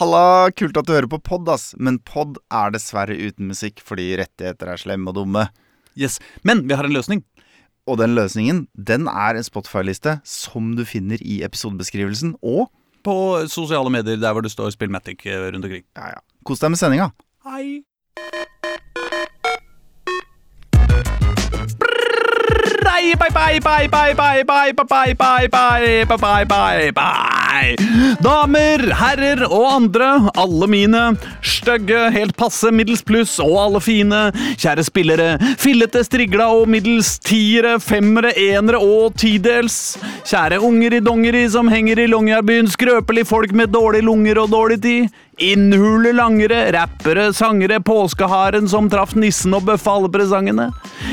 Halla, kult at du hører på pod, ass. Men pod er dessverre uten musikk fordi rettigheter er slemme og dumme. Yes, Men vi har en løsning. Og den løsningen, den er en Spotify-liste som du finner i episodebeskrivelsen. Og På sosiale medier der hvor det står Spillmatic eh, rundt omkring. ja, ja, kos deg med sendinga. Hei. Bye, bye, bye, bye, bye, bye, bye, bye, bye, bye, bye, bye, bye, bye. Damer, herrer og andre, alle mine, stygge, helt passe, middels pluss og alle fine, kjære spillere, fillete, strigla og middels tiere, femmere, enere og tidels, kjære unger i dongeri som henger i Longyearbyen, skrøpelig folk med dårlige lunger og dårlig tid, Innhule langere, rappere, sangere, påskeharen som traff nissen og bøffa alle presangene.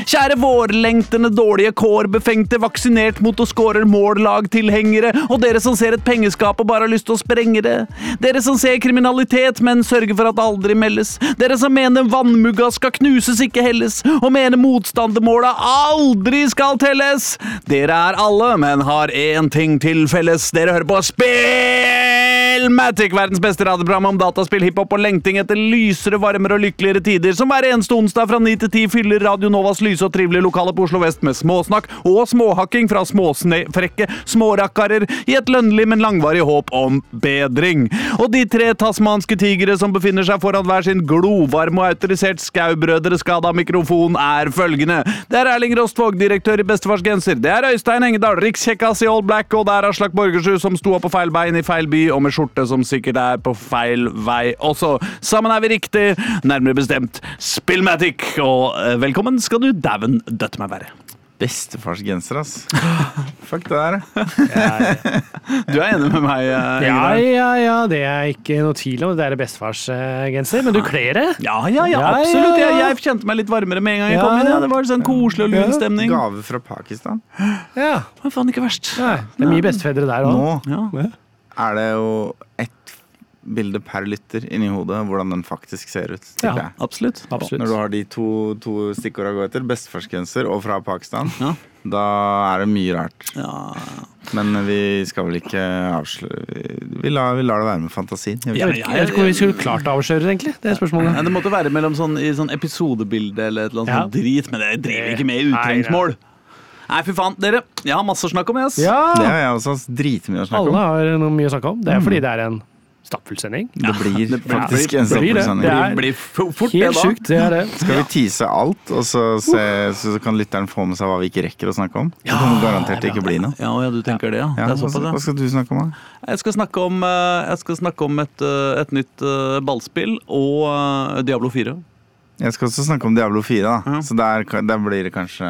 Kjære vårlengtende, dårlige kår, befengte, vaksinert mot å score mål-lag-tilhengere, og dere som ser et pengeskap og bare har lyst til å sprenge det. Dere som ser kriminalitet, men sørger for at det aldri meldes. Dere som mener vannmugga skal knuses, ikke helles, og mener motstandermåla aldri skal telles. Dere er alle, men har én ting til felles. Dere hører på Spillmatic, verdens beste radioprogram om dataspill, hiphop og lengting etter lysere, varmere og lykkeligere tider, som hver eneste onsdag fra 9 til 10 fyller Radio Novas lyse og trivelige lokale på Oslo vest med småsnakk og småhakking fra småfrekke smårakkarer i et lønnlig, men langvarig håp om bedring. Og de tre tasmanske tigre som befinner seg foran hver sin glovarme og autorisert skaubrødre skada mikrofon, er følgende. Det er Erling Rostvåg, direktør i Bestefars genser. Det er Øystein Engedal, rikskjekkas i Old Black, og det er Aslak Borgersrud som sto opp på feil bein i feil by og med skjorte som sikkert er på feil vei også. Sammen er vi riktig, nærmere bestemt Spillmatic, og eh, velkommen skal du dæven døtte meg være. Bestefars genser, ass. Fuck det der. Du er enig med meg? eh, Ja, ja, ja, det er ikke noe tvil om. Det er bestefars genser, men du kler det. Ja, ja, ja, absolutt. Jeg, jeg kjente meg litt varmere med en gang jeg kom inn. Ja. Det var sånn koselig og lun stemning. Gave fra Pakistan. Ja, var faen ikke verst. Nei, det er mye bestefedre der òg. Nå er det jo ett bilde per lytter inni hodet hvordan den faktisk ser ut. Ja. Absolutt. Absolutt. Når du har de to, to stikkordene å gå etter, bestefarsgrenser og fra Pakistan, Ja. da er det mye rart. Ja. Men vi skal vel ikke avsløre Vi, lar, vi lar det være med fantasien. Jeg vet Jeg jeg vet ikke om vi skulle klart å avsløre det, egentlig. Det er spørsmålet. Ja, det måtte være mellom sånn, i sånn episodebilde eller et eller annet Ja. sånt drit, men det driver ikke med i utrengsmål. Nei, fy faen. Dere, jeg har masse å snakke om, Yes. Ja. Det har jeg også dritmye å snakke om. Alle har noe mye å snakke om. Det er fordi det er en stappfull sending. Det blir det faktisk en blir det. stappfull Det sending. Det blir fort det, Helt da. sjukt, det er det. Skal vi tease alt, og så, se, så kan lytteren få med seg hva vi ikke rekker å snakke om? Det kommer garantert ikke bli noe. Ja, ja, du tenker det, ja. Ja, det er hva, såpass, ja. hva skal du snakke om, da? Jeg skal snakke om, eh, jeg skal snakke om et, eh, et nytt eh, ballspill og Diablo 4. Jeg skal også snakke om Diablo 4, da. Så der, der blir det kanskje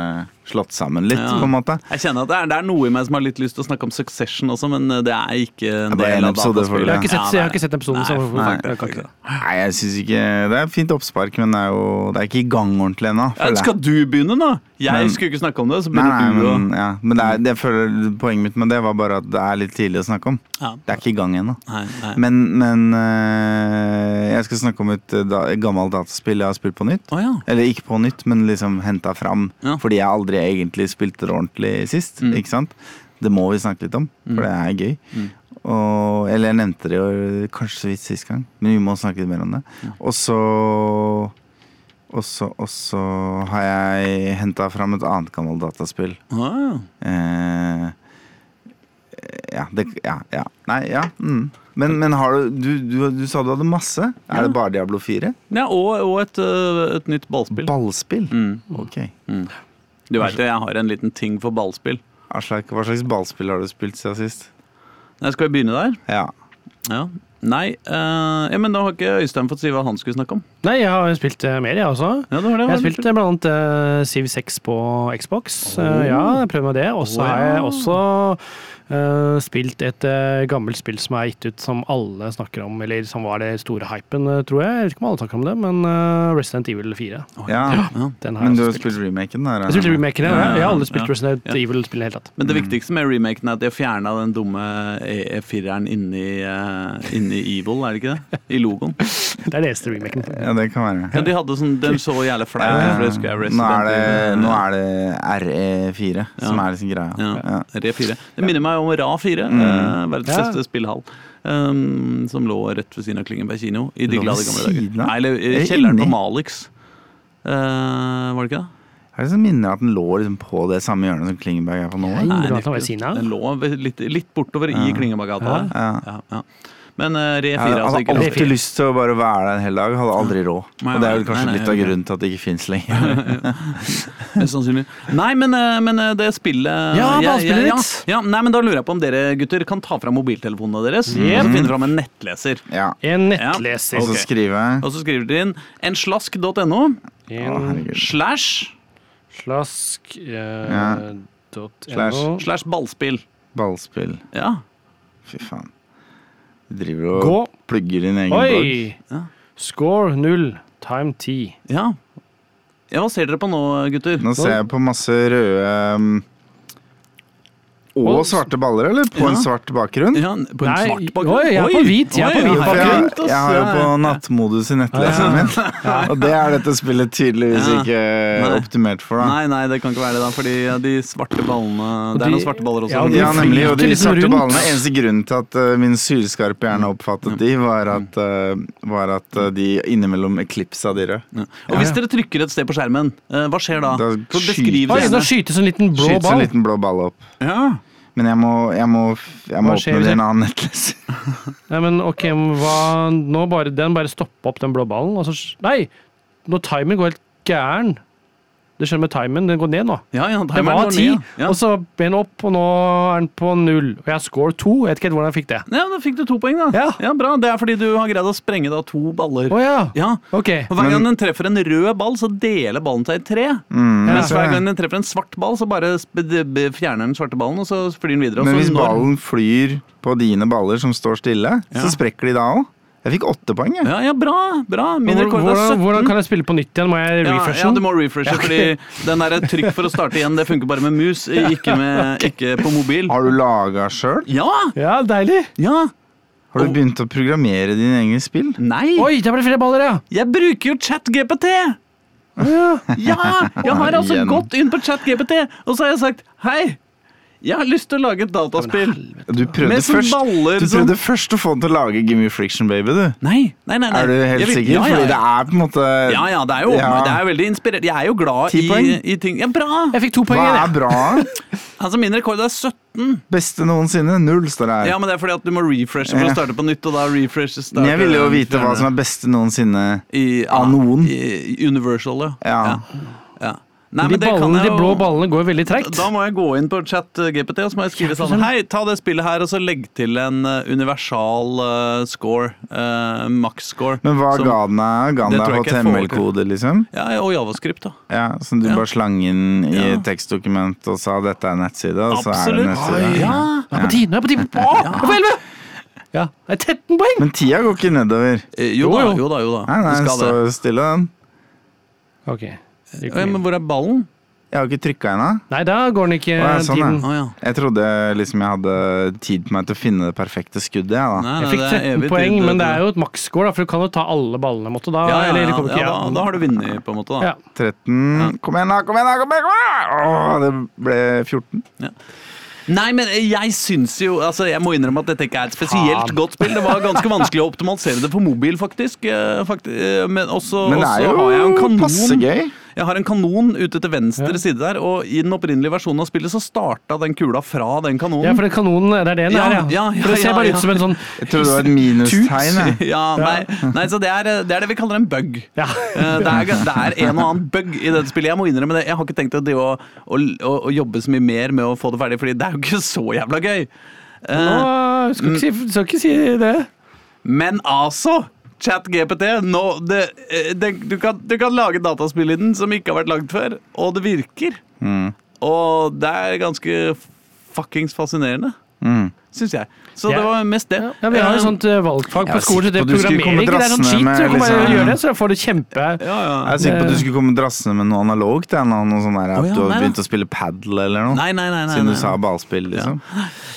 slått sammen litt, Ja. på en måte. Jeg kjenner at det er, det er noe i meg som har litt lyst til å snakke om Succession også, men eh, det er ikke en Ja, del en av dataspillet. Jeg Ja, jeg har ikke sett episoden. Nei, så nei, jeg kan ikke det. Nei, jeg syns ikke Det er fint oppspark, men det er jo Det er ikke i gang ordentlig ennå. Ja, skal du begynne, da? Jeg Men- skulle ikke snakke om det, så begynner nei, du å men, ja. men det er, det jeg føler, poenget mitt med det var bare at det er litt tidlig å snakke om. ja. Det er ikke i gang ennå. Men, men øh, jeg skal snakke om et, øh, da, gammelt dataspill jeg har spilt på nytt. Oh, ja. Eller ikke på nytt, men liksom henta fram. Ja. Fordi jeg aldri egentlig spilte det ordentlig sist. Mm. Ikke sant? Det må vi snakke litt om, for det er gøy. Mm. Og, eller jeg nevnte det jo kanskje så vidt sist gang, men vi må snakke litt mer om det. Ja. Og så og så, og så har jeg henta fram et annet gammelt dataspill. Ah. ja. Eh, ja, det, ja, ja. Nei, ja. Mm. Men, men har du, du, du Du sa du hadde masse. Ja. Er det bare Diablo 4? ja og, og et, øh, et nytt ballspill. Ballspill? Mm. Ok. Du veit jo, jeg har en liten ting for ballspill. Hva slags ballspill har du spilt siden sist? Nei, Skal vi begynne der? Ja. Ja. Nei, uh, ja, men da har ikke Øystein fått si hva han skulle snakke om. Nei, jeg har spilt uh, mer, jeg også. Ja, det var det, Jeg har spilt eh, blant annet uh, Civ 6 på Xbox. Eh, ja, jeg prøvde med det. Og så Å, har jeg også eh, spilt et eh, gammelt spill som er gitt ut som alle snakker om, eller som var det store hypen, eh, tror jeg. Jeg vet ikke om alle snakker om det, men eh, Resident Evil 4. ja. Ja. Men du har spilt. remaken? Der, Jeg spilte remaken, ja. Ja, ja, Jeg har aldri spilt ja. Resident Ja. Evil-spill i det hele tatt. Men det viktigste med remaken er at de har fjerna den dumme E4-eren inni, uh, inni Evil, er det ikke det? I logoen. Det er det eneste remaken. Ja, det kan være. Ja, de hadde sånn, Den så jævlig flau ut. nå, er det, Resident Evil. nå er det RE4 Ja. som er liksom greia. Ja, Ja. Re 4. Det minner meg om Ra 4, Mm. eh, verdens Ja. beste spillhall. Um, som lå rett ved siden av Klingenberg kino. I de glade gamle dager. Nei, eller i det kjelleren på? Malix. Eh, var det ikke det? Jeg liksom som minner at den lå liksom på det samme hjørnet som Klingeberg er på nå? Nei. av. Den lå litt, litt bortover i Ja. Klingeberggata. Ja. Ja. Ja, ja. Men uh, Re 4 Jeg er hadde altså ikke alltid lyst til å bare være der en hel dag. Hadde aldri råd. Nei, Og det er vel kanskje nei, nei, litt av grunnen til at det ikke fins lenger. Mest sannsynlig. Nei, men, eh, men eh, det spillet Ja, ballspillet ditt! ja. Ja, nei, men Da lurer jeg på om dere gutter kan ta fram mobiltelefonene deres Yep. og finne fram en nettleser. Ja. En Ja. nettleser. Og så skrive Og så skriver dere inn enslask.no slash slask eh, Ja. Slash. slash ballspill. ballspill. Ja. Fy faen. Du driver og Gå. plugger din egen blogg. Ja. Score null, time ti. ja. Ja, Hva ser dere på nå, gutter? Nå ser jeg på masse røde um, og Og- svarte baller, eller? På Ja. en svart bakgrunn? Ja, på en Nei, svart bakgrunn? oi, jeg er på hvit, jeg er på hvit bakgrunn. Jeg, jeg har jo på nattmodus i nettleseren min. Og det er dette spillet tydeligvis Ja. ikke Nei. optimert for. da Nei, nei, det kan ikke være det, da, fordi de svarte ballene Det er noen svarte baller også. Ja, de Ja, nemlig. Og de liksom svarte ballene Eneste grunnen til at uh, min sylskarpe hjerne oppfattet de, var at, uh, var at uh, de innimellom eklipsa de røde. Ja. Og hvis dere trykker et sted på skjermen, hva skjer da? Da skyter, Oi, det. nå skytes en liten blå Skytes en ball. liten blå ball opp. Ja. Men jeg må, jeg må, jeg må åpne det i en annen nettleser. Nei, men ok, hva Nå bare Den bare stopper opp den blå ballen, og så Nei! Når timer går helt gæren. Det skjer med timen. Den går ned nå. Ja, ja, Det var ti, ja. og så ble den opp, og nå er den på null. Og jeg har score to. Jeg vet ikke helt hvordan jeg fikk det. Ja, da fikk du to poeng, da. Ja. Bra. Det er fordi du har greid å sprenge da to baller. Oh, ja. Ja. Ok. Og Hver gang Men- den treffer en rød ball, så deler ballen seg i tre. Mm, Mens hver gang den treffer en svart ball, så bare fjerner den svarte ballen, og så flyr den videre. Og Men så hvis når- ballen flyr på dine baller som står stille, Ja. så sprekker de da òg. Jeg fikk åtte poeng, jeg. Ja, ja, bra. bra. Min rekord er Hvordan, 17. hvordan kan jeg spille på nytt igjen? Må jeg Ja, refreshe ja, du den? må refreshe, fordi den der trykk for å starte igjen, det funker bare med mus, ikke, med, ikke på mobil. Har du laga sjøl? Ja! Ja, deilig. Ja! Har du begynt å programmere dine egne spill? Nei! Oi, der ble det flere baller, ja. Jeg bruker jo ChatGPT! ja. Ja! Jeg har altså gått inn på ChatGPT, og så har jeg sagt hei, jeg har lyst til å lage et dataspill. Du prøvde, Med først, baller du som prøvde først å få den til å lage Gimme Friction Baby, du. Nei, nei, nei. nei. Er du helt Jeg vil- sikker? Ja, ja, Fordi det ja. er på en måte Ja, ja, det er jo Ja. det er veldig inspirert. Jeg er jo glad Ti i, poeng. i ting Ja, bra! Jeg fikk to poeng. Hva er bra? Altså, min rekord er 17. Beste noensinne. Null står det her. Ja, men det er fordi at du må refreshe for å starte på nytt, og da refreshes Men jeg ville jo vite hva som er beste noensinne. I, av noen. I, i Universal, ja. Ja. ja. ja. Nei, De, men det ballene, de blå ballene går veldig treigt. Da må jeg gå inn på chat-GPT og så må jeg skrive sånn Hei, ta det spillet her, og så legg til en eh, universal uh, score. Uh, Max-score. Men hva ga den deg? HTML-kode, liksom? Ja, og javascript, da. Ja, Som du Ja. bare slang inn i Ja. tekstdokument og sa dette er en nettside, og så er det Absolutt. nettside. Ja. Nå er jeg på tide! Nå er jeg på ti! Å, er på elleve! Ja, det er 13 poeng! Men tida går ikke nedover. Eh, Jo, Jo, da, jo. jo da, jo da. Nei, nei, står stille, den. Ok. Ja, men hvor er ballen? Jeg har ikke trykka ennå. Nei, da går den ikke Å, ja, sånn, tiden. Å ja. Jeg trodde liksom jeg hadde tid på meg til å finne det perfekte skuddet. Jeg, da. Nei, Jeg fikk det er 13 evig poeng, tid, men det er jo et maksscore, da, for du kan jo ta alle ballene. Måtte, da, ja, ja, eller, ja, kommer ikke- ja, da, da har du vunnet, på en måte. da Ja. 13 Kom igjen, da! Kom igjen, da! Kom igjen, kom igjen! Åh, det ble 14. Nei, men jeg syns jo altså Jeg må innrømme at dette ikke er et spesielt Faen. godt spill. Det var ganske vanskelig å optimalisere det for mobil, faktisk. Eh, fakti- eh, Men også, Men det også er har jeg en kanon. passe gøy. Jeg har en kanon ute til venstre Ja. side der, og i den opprinnelige versjonen av spillet så starta den kula fra den kanonen. Ja, for den kanonen, det er det den Ja, er, ja. ja, ja, For det ser bare ja. ut som en sånn Jeg tror det var et minustegn. jeg. ja, nei, nei, så det er, det er det vi kaller en bug. Ja. Eh, Det er, det er en og annen bug i dette spillet. Jeg må innrømme det. Jeg har ikke tenkt å, å, å, å, å jobbe så mye mer med å få det ferdig, Fordi det er jo ikke så jævla gøy. Eh, Nå, skal ikke, si, skal ikke si det. Men altså! ChatGPT det, eh, du, kan, du kan lage dataspill i den som ikke har vært lagd før, og det virker. Mm. Og det er ganske fuckings fascinerende, Mm. Syns jeg. Så Ja. det var mest det. Ja, vi har jo Eh, sånt eh, valgfag på skolen, så det programmering det er sånn med Du kan bare liksom- gjøre det, så får du kjempe ja, ja. Jeg er sikker på at du skulle komme drassende med noe analogt. Noe, noe sånn der, at oh, ja, du har begynt å spille padel eller noe. Nei, nei, nei. nei, Siden nei. du sa ballspill, liksom.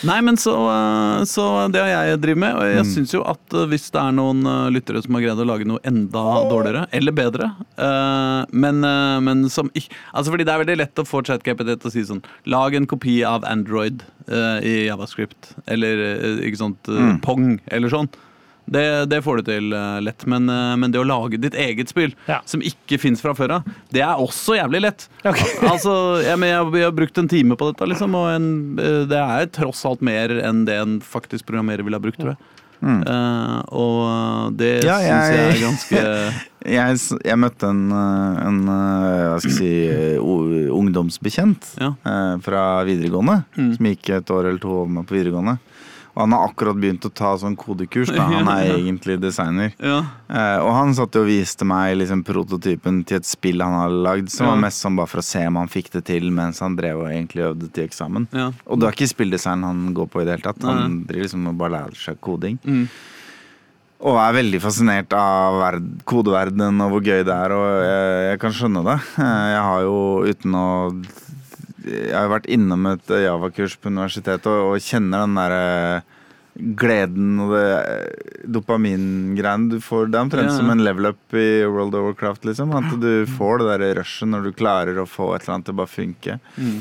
Nei, men så, eh, så det har jeg drevet med, og jeg Mm. syns jo at hvis det er noen lyttere som har greid å lage noe enda dårligere, eller bedre, eh, men, men som ikke Altså fordi det er veldig lett å få ChatGPT til å si sånn Lag en kopi av Android i Javascript, eller eh, ikke sant, eh, Mm. Pong, eller sånn. Det, det får du til eh, lett, men, eh, men det å lage ditt eget spill, Ja. som ikke fins fra før av, det er også jævlig lett. Okay. altså, jeg, men jeg, jeg har brukt en time på dette, liksom, og en, eh, det er tross alt mer enn det en faktisk programmerer ville ha brukt, tror jeg. Mm. Uh, og det Ja, syns jeg er ganske Jeg, jeg møtte en, eh, en eh, hva skal jeg si, ungdomsbekjent Ja. uh, fra videregående. Mm. Som gikk et år eller to over meg på videregående. Han har akkurat begynt å ta sånn kodekurs. Da. Han er egentlig designer. Ja. Eh, og han satt og viste meg liksom prototypen til et spill han hadde lagd, som Ja. var mest sånn bare for å se om han fikk det til mens han drev og egentlig øvde til eksamen. Ja. Og det er ikke spilldesign han går på i det hele tatt. Han driver liksom og bare lærer seg koding. Mm. Og er veldig fascinert av verd kodeverdenen og hvor gøy det er, og jeg, jeg kan skjønne det. Eh, Jeg har jo uten å Jeg har vært innom et Java-kurs på universitetet og, og kjenner den derre gleden og det eh, dopamingreiene du får. Det er omtrent Ja, som en level up i World of Warcraft, liksom. At du får det der rushet når du klarer å få et eller annet til å bare funke. Mm.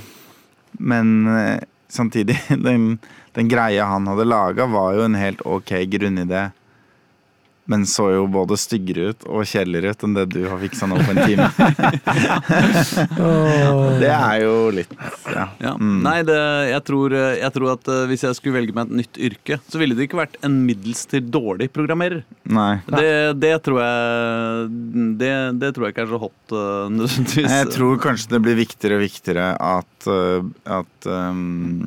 Men eh, samtidig, den, den greia han hadde laga, var jo en helt ok grunnidé. Men så jo både styggere ut og kjedeligere ut enn det du har fiksa nå på en time. det er jo litt Ja. Ja. Mm. Nei, det, jeg, tror, jeg tror at eh, hvis jeg skulle velge meg et nytt yrke, så ville det ikke vært en middels til dårlig programmerer. Nei. Det, det tror jeg det, det tror jeg ikke er så hot eh, nødvendigvis. Jeg tror kanskje det blir viktigere og viktigere at, uh, at um,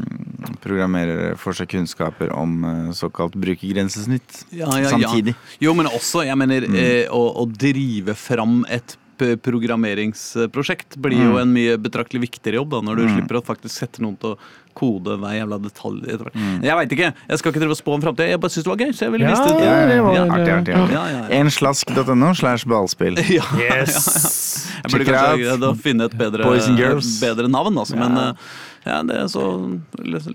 programmerere får seg kunnskaper om såkalt brukergrensesnitt Ja, ja, ja. samtidig. Jo, men også, jeg mener, Mm. eh, å, å drive fram et programmeringsprosjekt blir jo Mm. en mye betraktelig viktigere jobb da, når du Mm. slipper å faktisk sette noen til å kode hver jævla detalj. etter hvert. Mm. Jeg veit ikke, jeg skal ikke drive og spå om framtida. Jeg bare syns det var gøy, så jeg ville Ja, det. Ja, ja, det var ja. Artig, artig, artig. Ja, ja, ja. Enslask.no slash ballspill. Ja, Yes! Jeg burde kanskje å finne et bedre, bedre navn, altså. Men Ja. det er så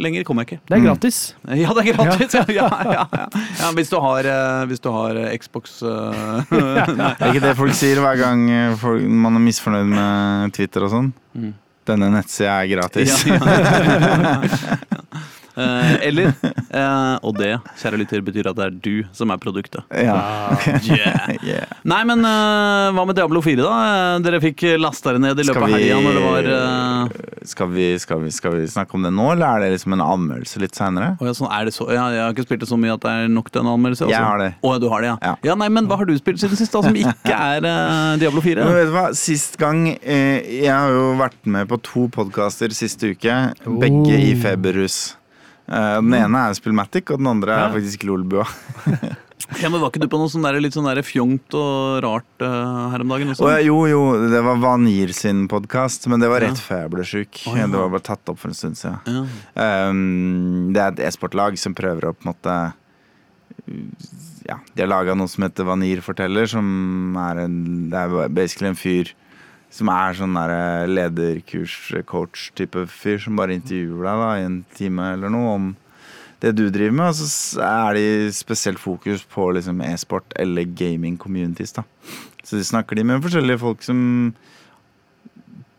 Lenger kommer jeg ikke. Det er gratis. Ja, det er gratis! Ja, ja, ja, ja. ja hvis, du har, eh, hvis du har eh, Xbox eh, nei. Er ikke det folk sier hver gang folk, man er misfornøyd med Twitter og sånn? Mm. Denne nettsida er gratis. Eh, eller eh, Og det, kjære lytter, betyr at det er du som er produktet. Ja. Yeah. Yeah. Nei, men eh, hva med Diablo 4, da? Dere fikk lasta det ned i løpet av helga når det var eh, Skal, vi, skal, vi, skal vi snakke om det nå, eller er det liksom en anmeldelse litt seinere? Oh, ja, sånn, så, ja, Jeg har ikke spilt det så mye at det er nok til en anmeldelse? Altså. Jeg har det. Oh, ja, du har det, ja. Ja. ja. nei, men Hva har du spilt siden sist, da, som ikke er eh, Diablo 4? Men vet du hva, Sist gang eh, Jeg har jo vært med på to podkaster siste uke. Begge i Oh. feberrus. Eh, den ene er Spillmatic, og den andre er Ja. faktisk Lolbua. Ja, men Var ikke du på noe sånn der, litt sånn der fjongt og rart uh, her om dagen? Også? ja, jo, jo, det var Vanir sin podkast, men det var Ja. rett før jeg ble sjuk. Oh, ja. Det var bare tatt opp for en stund siden. Ja. Um, det er et e-sportlag som prøver å på en måte Ja, de har laga noe som heter Vanir forteller, som er en Det er basically en fyr som er sånn der lederkurs-coach-type fyr, som bare intervjuer deg da i en time eller noe om det du driver med. Og så er de spesielt fokus på liksom e-sport eller gaming communities. da Så de snakker de med forskjellige folk som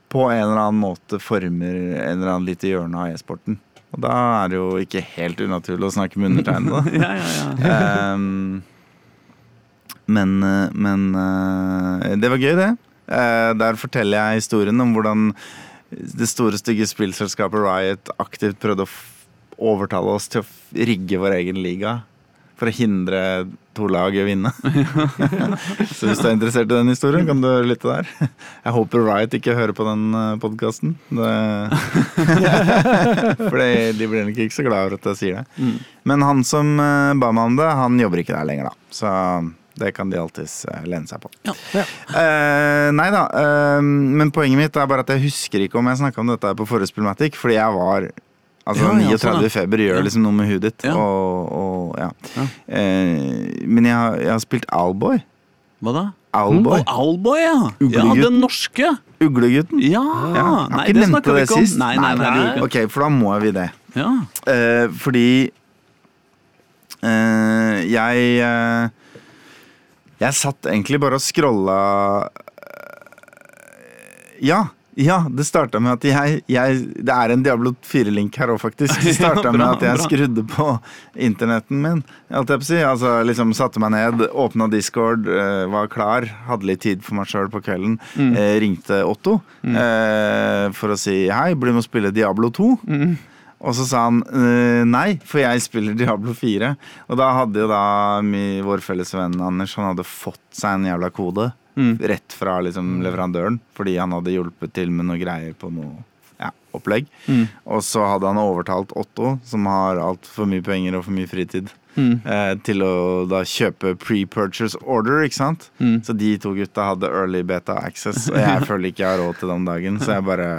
på en eller annen måte former en eller annen lite hjørne av e-sporten. Og da er det jo ikke helt unaturlig å snakke med undertegnede. ja, ja, ja. um, men eh, men eh, det var gøy, det. Eh, der forteller jeg historien om hvordan det store, stygge spillselskapet Riot aktivt prøvde å overtale oss til å rigge vår egen liga. For å hindre to lag i å vinne. Så hvis du er interessert i den historien, kan du høre litt der. Jeg håper Riot ikke hører på den podkasten. For de blir nok ikke så glad over at jeg sier det. Mm. Men han som eh, ba meg om det, han jobber ikke der lenger, da. Så det kan de alltids eh, lene seg på. Ja. Ja. Uh, nei da. uh, men poenget mitt er bare at jeg husker ikke om jeg snakka om dette på forrige Spillmatic, fordi jeg var Altså Ja, ja, 39 sånn, feber gjør Ja. liksom noe med huet ditt. Ja. Og, og ja. Ja. Eh, men jeg har, jeg har spilt Owlboy. Hva da? Owlboy. Mm, Owlboy, ja. Uglegutten. ja! Den norske. Uglegutten. Ja! Ja, jeg har Nei, ikke det nevnt snakka vi det ikke om. sist. Nei, nei, nei, ikke. Ok, for da må vi det. Ja. Uh, fordi uh, jeg eh, Jeg satt egentlig bare og scrolla eh, Ja, Ja, det starta med at jeg, jeg Det er en Diablo 4-link her òg, faktisk. Det starta med at jeg skrudde på internetten min. Alt jeg på si. Altså, liksom Satte meg ned, åpna Discord, eh, var klar. Hadde litt tid for meg sjøl på kvelden. Mm. Eh, ringte Otto eh, for å si hei, bli med å spille Diablo 2. Mm. Og så sa han eh, nei, for jeg spiller Diablo 4. Og da hadde jo da vår felles venn Anders Han hadde fått seg en jævla kode Mm. rett fra liksom, leverandøren. Fordi han hadde hjulpet til med noe greier på noe ja, opplegg. Mm. Og så hadde han overtalt Otto, som har altfor mye penger og for mye fritid, Mm. eh, til å da kjøpe pre-purchase order, ikke sant? Mm. Så de to gutta hadde early beta access, og jeg føler ikke jeg har råd til det om dagen, så jeg bare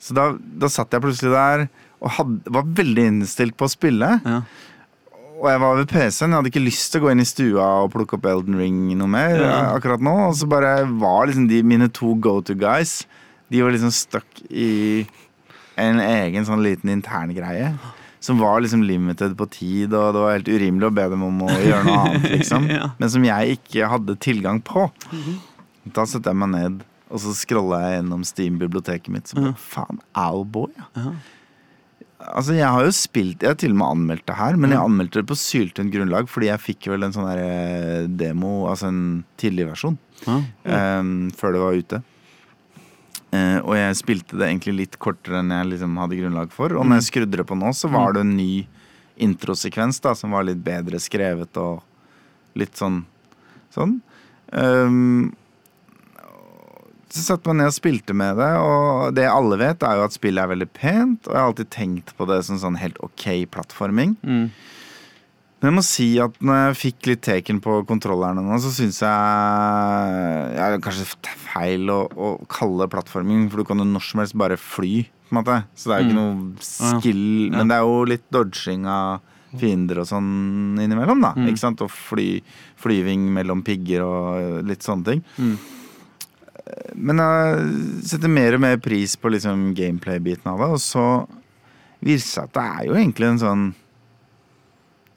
Så da, da satt jeg plutselig der og hadde, var veldig innstilt på å spille. Ja. Og jeg var ved PC-en. Jeg hadde ikke lyst til å gå inn i stua og plukke opp Elden Ring noe mer Ja. akkurat nå. Og så bare var liksom de mine to go to guys De var liksom stuck i en egen sånn liten intern greie. Som var liksom limited på tid, og det var helt urimelig å be dem om å gjøre noe annet. liksom Ja. Men som jeg ikke hadde tilgang på. Da satte jeg meg ned, og så scrolla jeg gjennom Steam-biblioteket mitt. Så bare, faen, Owlboy, ja. Altså, jeg har jo spilt Jeg har til og med anmeldt det her, men jeg anmeldte det på syltynt grunnlag fordi jeg fikk vel en sånn der eh, demo, altså en tidlig versjon, Ja. eh, før det var ute. Uh, og jeg spilte det egentlig litt kortere enn jeg liksom hadde grunnlag for. Og når jeg skrudde det på nå, så var det en ny introsekvens da, som var litt bedre skrevet og litt sånn sånn. Um, så satte man ned og spilte med det, og det alle vet, er jo at spillet er veldig pent. Og jeg har alltid tenkt på det som sånn helt ok plattforming. Mm. Men jeg må si at når jeg fikk litt teken på kontrollerne nå, så syns jeg ja, det er Kanskje feil å, å kalle det plattforming, for du kan jo når som helst bare fly. på en måte Så det er jo ikke noe skill, Ja. men det er jo litt dodging av fiender og sånn innimellom, da. Ikke sant? Og fly, flyving mellom pigger og litt sånne ting. Mm. Men jeg setter mer og mer pris på liksom gameplay-biten av det, og så viser det seg at det er jo egentlig en sånn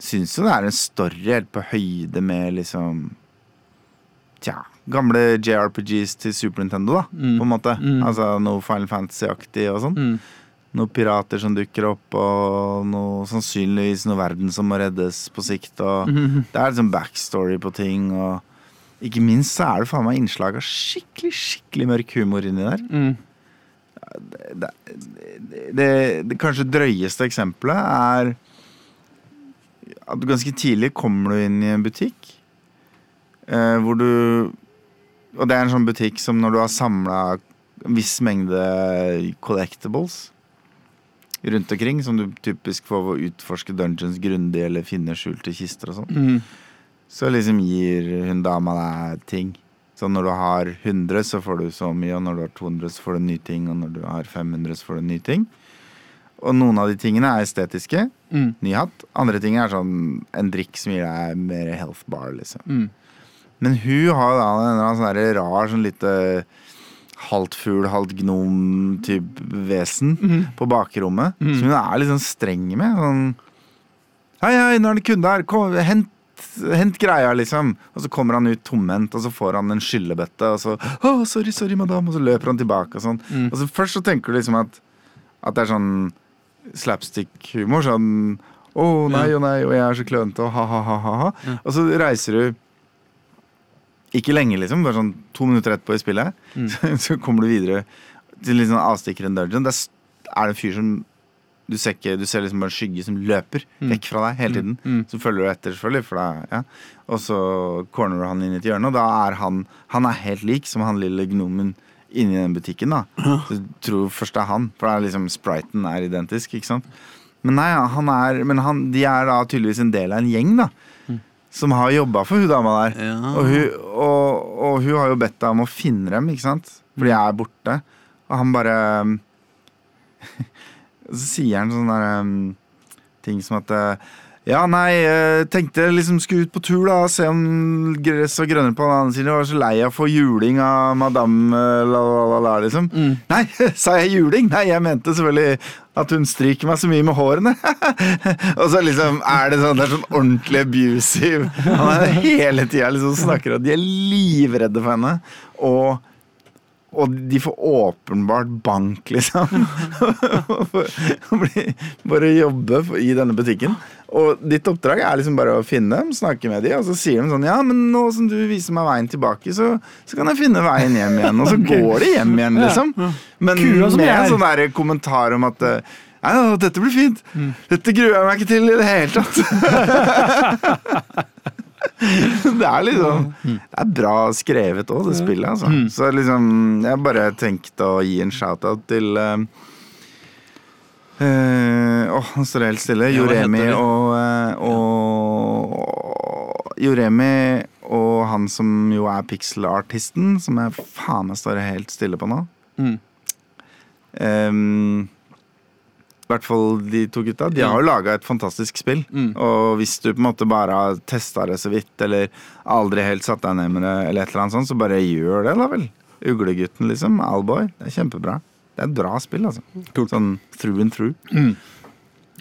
Syns jo det er en story helt på høyde med liksom Tja, gamle JRPGs til Super Nintendo, da, Mm. på en måte. Mm. Altså noe Final Fantasy-aktig og sånn. Mm. Noen pirater som dukker opp, og noe, sannsynligvis noe verden som må reddes på sikt. Og -hmm. Det er liksom backstory på ting, og ikke minst så er det faen meg innslag av skikkelig, skikkelig mørk humor inni der. Mm. Det, det, det kanskje drøyeste eksempelet er at du ganske tidlig kommer du inn i en butikk eh, hvor du Og det er en sånn butikk som når du har samla en viss mengde collectibles rundt omkring, som du typisk får utforske dungeons grundig eller finne skjulte kister og sånn, Mm. Så liksom gir hun dama deg ting. Så når du har 100, så får du så mye, og når du har 200, så får du en ny ting, og når du har 500, så får du en ny ting. Og noen av de tingene er estetiske. Mm. Ny hatt. Andre ting er sånn en drikk som gir deg mer health bar, liksom. Mm. Men hun har da en sånn rar, sånn lite halvt fugl, halvt gnom-type vesen på bakrommet. Som hun er litt sånn streng med. Sånn Hei, hei, nå er det kunde her. Kom, hent, hent greia, liksom. Og så kommer han ut tomhendt, og så får han en skyllebøtte, og så oh, sorry, sorry, madame, Og så løper han tilbake og sånn. Og så først så tenker du liksom at, at det er sånn slapstick-humor. Sånn å nei og nei, og jeg er så klønete, og ha-ha-ha. Ja. Og så reiser du ikke lenge, liksom. Bare sånn to minutter etterpå i spillet. Så, så kommer du videre til litt sånn avstikker en dungeon. Der er det en fyr som du ser, ikke, du ser liksom bare en skygge som løper vekk fra deg hele tiden. Mm. Så følger du etter, selvfølgelig. For da, ja. Og så corner du han inn i et hjørne, og da er han Han er helt lik som han lille gnomen inni den butikken. da Så du tror først det er han, for det er liksom spriten er identisk. ikke sant Men nei, han er Men han, de er da tydeligvis en del av en gjeng, da. Som har jobba for hun dama der. Ja. Og, hun, og, og hun har jo bedt deg om å finne dem, ikke sant? For de er borte. Og han bare Så sier han sånne der, um, ting som at uh, Ja, nei, eh, tenkte jeg liksom skulle ut på tur, da. Se om gress og grønnere på den andre siden. Jeg var så lei av å få juling av madame eh, la, la, la, la, liksom. Nei, sa jeg juling? Nei, jeg mente selvfølgelig at hun stryker meg så mye med hårene. og så liksom er det sånn, det er sånn ordentlig abusive. Han er hele tida liksom snakker og de er livredde for henne. Og og de får åpenbart bank, liksom. Bare jobbe i denne butikken. Og ditt oppdrag er liksom bare å finne dem, snakke med dem, og så sier de sånn Ja, men nå som du viser meg veien tilbake, så, så kan jeg finne veien hjem igjen. Og så går de hjem igjen, liksom. Men med en sånn der kommentar om at eh, Nei, dette blir fint. Dette gruer jeg meg ikke til i det hele tatt. det er liksom Det er bra skrevet òg, det spillet, altså. Så liksom Jeg bare tenkte å gi en shout-out til eh, uh, Åh, nå står det helt stille. Joremi heter og, eh, og Joremi og han som jo er pixel-artisten, som jeg faen meg står helt stille på nå. Mm. Ehm, I hvert fall de to gutta. De har jo laga et fantastisk spill. Mm. Og hvis du på en måte bare har testa det så vidt, eller aldri helt satt deg ned med det, eller et eller annet sånt, så bare gjør det, da vel. Uglegutten, liksom. Alboy. Det er kjempebra. Det er et bra spill, altså. Sånn through and through.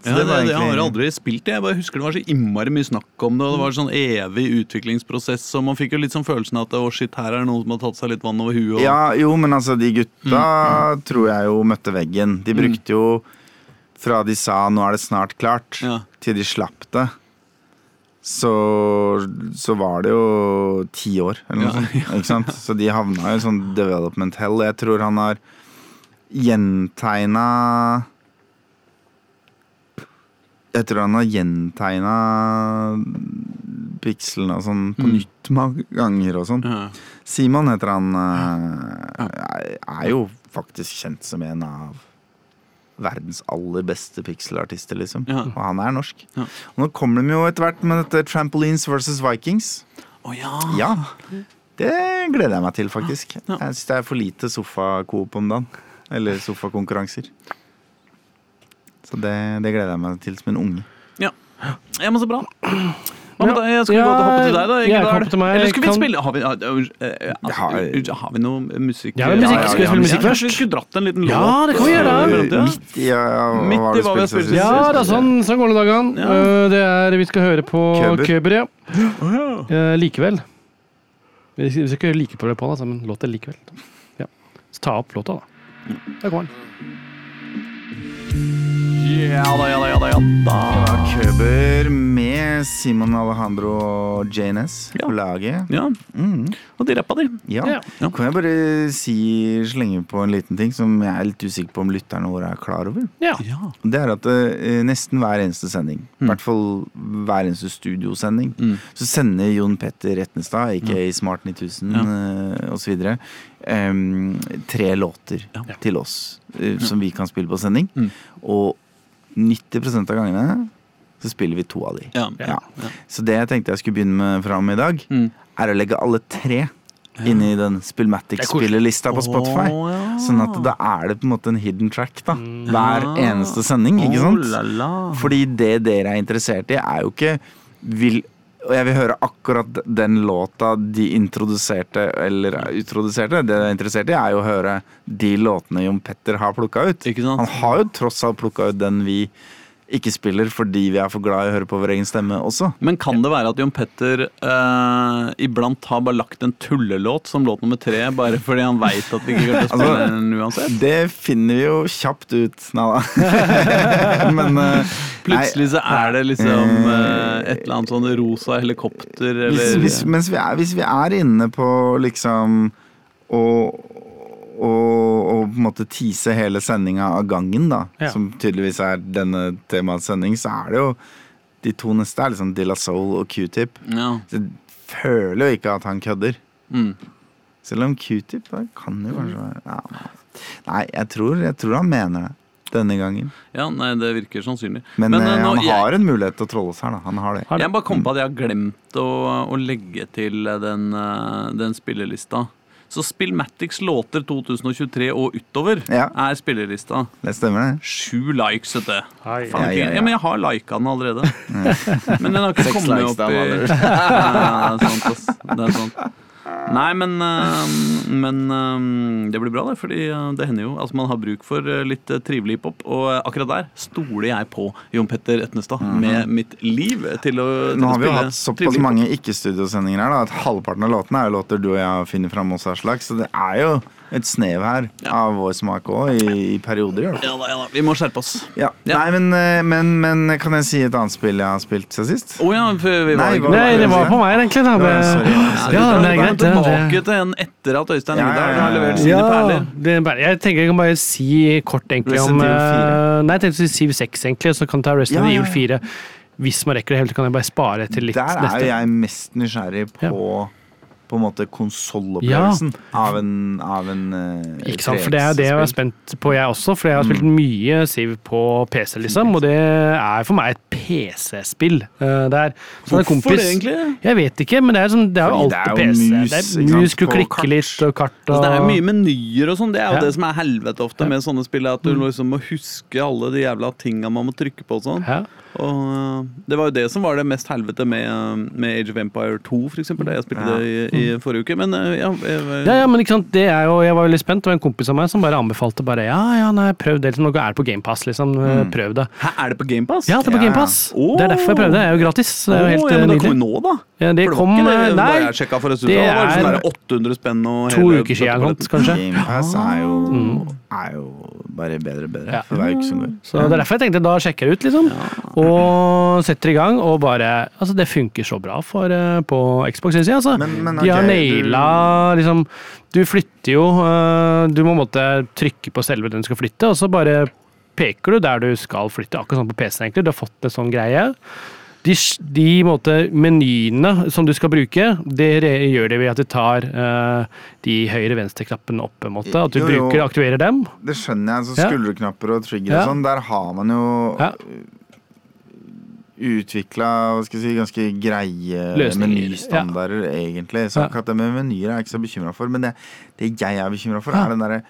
Så Ja, det, det egentlig... det, har jeg aldri spilt det. Jeg bare husker det var så innmari mye snakk om det. Og det var sånn evig utviklingsprosess, og man fikk jo litt sånn følelsen av at å shit, her er det noen som har tatt seg litt vann over huet. Og, Ja, jo, men altså, de gutta tror jeg jo møtte veggen. De brukte jo fra de sa 'nå er det snart klart', Ja. til de slapp det. Så, så var det jo ti år, eller noe Ja, sånt. Ikke sant? Så de havna i sånn development hell. Jeg tror han har gjentegna Jeg tror han har gjentegna pikslene og sånn på nytt mange ganger og sånn. Ja. Simon heter han. eh, er jo faktisk kjent som en av verdens aller beste pixelartister, liksom. Ja. Og han er norsk. Ja. Og nå kommer de jo etter hvert med dette Trampolines versus Vikings. Oh, ja. Ja, det gleder jeg meg til, faktisk. Jeg syns det er for lite sofakoop om dagen. Eller sofakonkurranser. Så det, det gleder jeg meg til som en unge. ja. ja, men så bra. Hva med Ja. deg? Jeg skal vi gå til hoppe til deg, da? Ja, jeg kan hoppe til meg. Eller skal vi Kan- spille Har vi, har, har- uh, har vi noe musikk? Ja, musikk. Ja, Skal vi spille musikk først? Vi skulle dratt en liten låt? Ja, det kan vi gjøre. i mellomtida? Midt i, ja, ja, Midt i hva vi har spilt siden Ja, sist? det er sånn, sånn går det dagene. Ja. Eh, Det er, vi skal høre på Køber. Køber, ja. Ja. Eh, likevel. Vi skal vi skal ikke høre like på det på altså, men låt det likevel. Ja. Så ta opp låta, da. Der kommer den. Ja da, ja da, ja da. Ja, da. Køber med Simon Alejandro og JNS Ja. på laget. ja, Mm, og de rappa, de. ja. Ja. Kan jeg bare si, slenge på en liten ting som jeg er litt usikker på om lytterne våre er klar over? Ja. Ja. Det er at eh, nesten hver eneste sending, i Mm. hvert fall hver eneste studiosending, Mm. så sender Jon Petter Retnestad, aka Smart 9000 Ja. uh, osv., um, tre låter Ja. til oss eh, som vi kan spille på sending. Mm. Og 90 av gangene så spiller vi to av de. Ja. Ja. Ja. Så det jeg tenkte jeg skulle begynne med fra med i dag, Mm. er å legge alle tre inn i den Spillmatic-spillelista på Spotify. Oh. Sånn at da er det på en måte en hidden track da Mm. hver Ja. eneste sending, ikke Oh, sant? la. Fordi det dere er interessert i, er jo ikke vil, Og jeg vil høre akkurat den låta de introduserte, eller utroduserte. Det jeg er interessert i, er jo å høre de låtene Jon Petter har plukka ut. Han har jo tross alt plukka ut den vi ikke spiller fordi vi er for glad i å høre på vår egen stemme også. Men kan det være at Jon Petter eh, iblant har bare lagt en tullelåt som låt nummer tre, bare fordi han veit at vi ikke kommer til å spille Altså, den uansett? Det finner vi jo kjapt ut. Nei da. Men eh, Plutselig så er det liksom eh, et eller annet sånn rosa helikopter eller hvis, hvis, mens vi er, hvis vi er inne på liksom å å å på en måte tease hele sendinga av gangen, da, Ja. som tydeligvis er denne temaets sending, så er det jo de to neste er liksom De La Soul og Q-Tip. Ja. Så jeg føler jo ikke at han kødder. Mm. Selv om Q-Tip kan jo kanskje være ja. Nei, jeg tror, jeg tror han mener det denne gangen. ja, nei, det virker sannsynlig. Men, eh, han nå- han jeg- har en mulighet til å trolle oss her, da. Han har det. Jeg bare kom på at jeg har glemt å, å legge til den, eh, den spillelista. Så Spillmatics låter 2023 og utover Ja. er spillelista. Det stemmer, det. Sju likes, vet du. Ja, ja, ja. ja, men jeg har lika den allerede. Men den har ikke Seks kommet likes opp i det er sant, ass. Det er sant. Nei, men, eh, men eh, det blir bra, det. Fordi eh, det hender jo at man har bruk for litt trivelig hiphop. Og akkurat der stoler jeg på Jon Petter Etnestad med mitt liv til å, til Nå har vi jo hatt såpass mange ikke-studiosendinger her da, at halvparten av låtene er jo låter du og jeg finner fram hos Aslak. Så det er jo et snev her av vår smak òg, i, i perioder. i hvert fall. Ja da, ja da. Vi må skjerpe oss. Ja. Ja. Nei, men, eh, men, men kan jeg si et annet spill jeg har spilt siden sist? Å ja, for vi var Nei, hva- Nei, det var på meg, egentlig. Da. Ja, sorry. Det- Ja, Ja, det er greit. tilbake til en etter at Øystein Ja, ja, Vidar ja, har levert ja. sine Ja, perler. det er bare, jeg tenker jeg kan bare si kort egentlig om Resident Evil 4. eh, Nei, jeg tenkte å si 7-6 egentlig, så kan ta Resident Ja, ja, Evil 4. Hvis man rekker det helt, kan jeg bare spare til litt Der er neste. jo jeg mest nysgjerrig på på en måte konsollopplevelsen av en, av en uh, Ikke sant, for Det er det jeg var spent på, jeg også. For jeg har spilt mye Siv på PC, liksom. Og det er for meg et PC-spill. Uh, der. Så Hvorfor kompis, det, egentlig? Jeg vet ikke, men det er, sånn, det er jo alt er på jo PC. mus, det er mus, du klikker litt, og kart og Altså, det er mye menyer og sånn. Det er jo Ja. det som er helvete ofte med sånne spill. At du liksom må huske alle de jævla tinga man må trykke på og sånn. Ja. Og øh, det var jo det som var det mest helvete med, øh, med Age of Empire 2, for eksempel. Da jeg spilte Ja. det i, i forrige uke. Men øh, ja, jeg, Ja, ja, men ikke sant, det er jo, Jeg var veldig spent, Det var en kompis av meg som bare anbefalte bare ja, ja, nei, prøv det. Liksom, er det på GamePass, liksom. Mm. Prøv det. Hæ, er det på GamePass? Ja, det er på Ja. GamePass. Oh. Det er derfor jeg prøvde. Det er jo gratis. Det er jo helt ja, eh, men det kom jo nå, da. Ja, det kom det Nei, jeg sjekka for en stund det er, var det sånn er 800 spenn og to hele uker siden noe, kanskje. GamePass er jo, Mm. er jo bare bedre og bedre Ja. for hver uke som går. Så det er derfor jeg tenkte da sjekker jeg ut, liksom. Og setter i gang, og bare Altså, det funker så bra for, eh, på Xbox, syns jeg, altså. Men- men De har naila naila liksom Du flytter jo eh, Du må måtte trykke på selve den du skal flytte, og så bare peker du der du skal flytte. Akkurat sånn på PC-en, egentlig. Du har fått en sånn greie. De, de måte, menyene som du skal bruke, det gjør det ved at du tar eh, de høyre-venstre-knappene opp. en måte, At du Jo, jo. bruker, aktiverer dem. Det skjønner jeg. Så skulderknapper og trigger Ja. og sånn, der har man jo Ja. Utvikla si, ganske greie menystandarder, menystandarder, egentlig. Så Ja. akkurat det med menyer er jeg ikke så bekymra for. Men det, det jeg er bekymra for, er den derre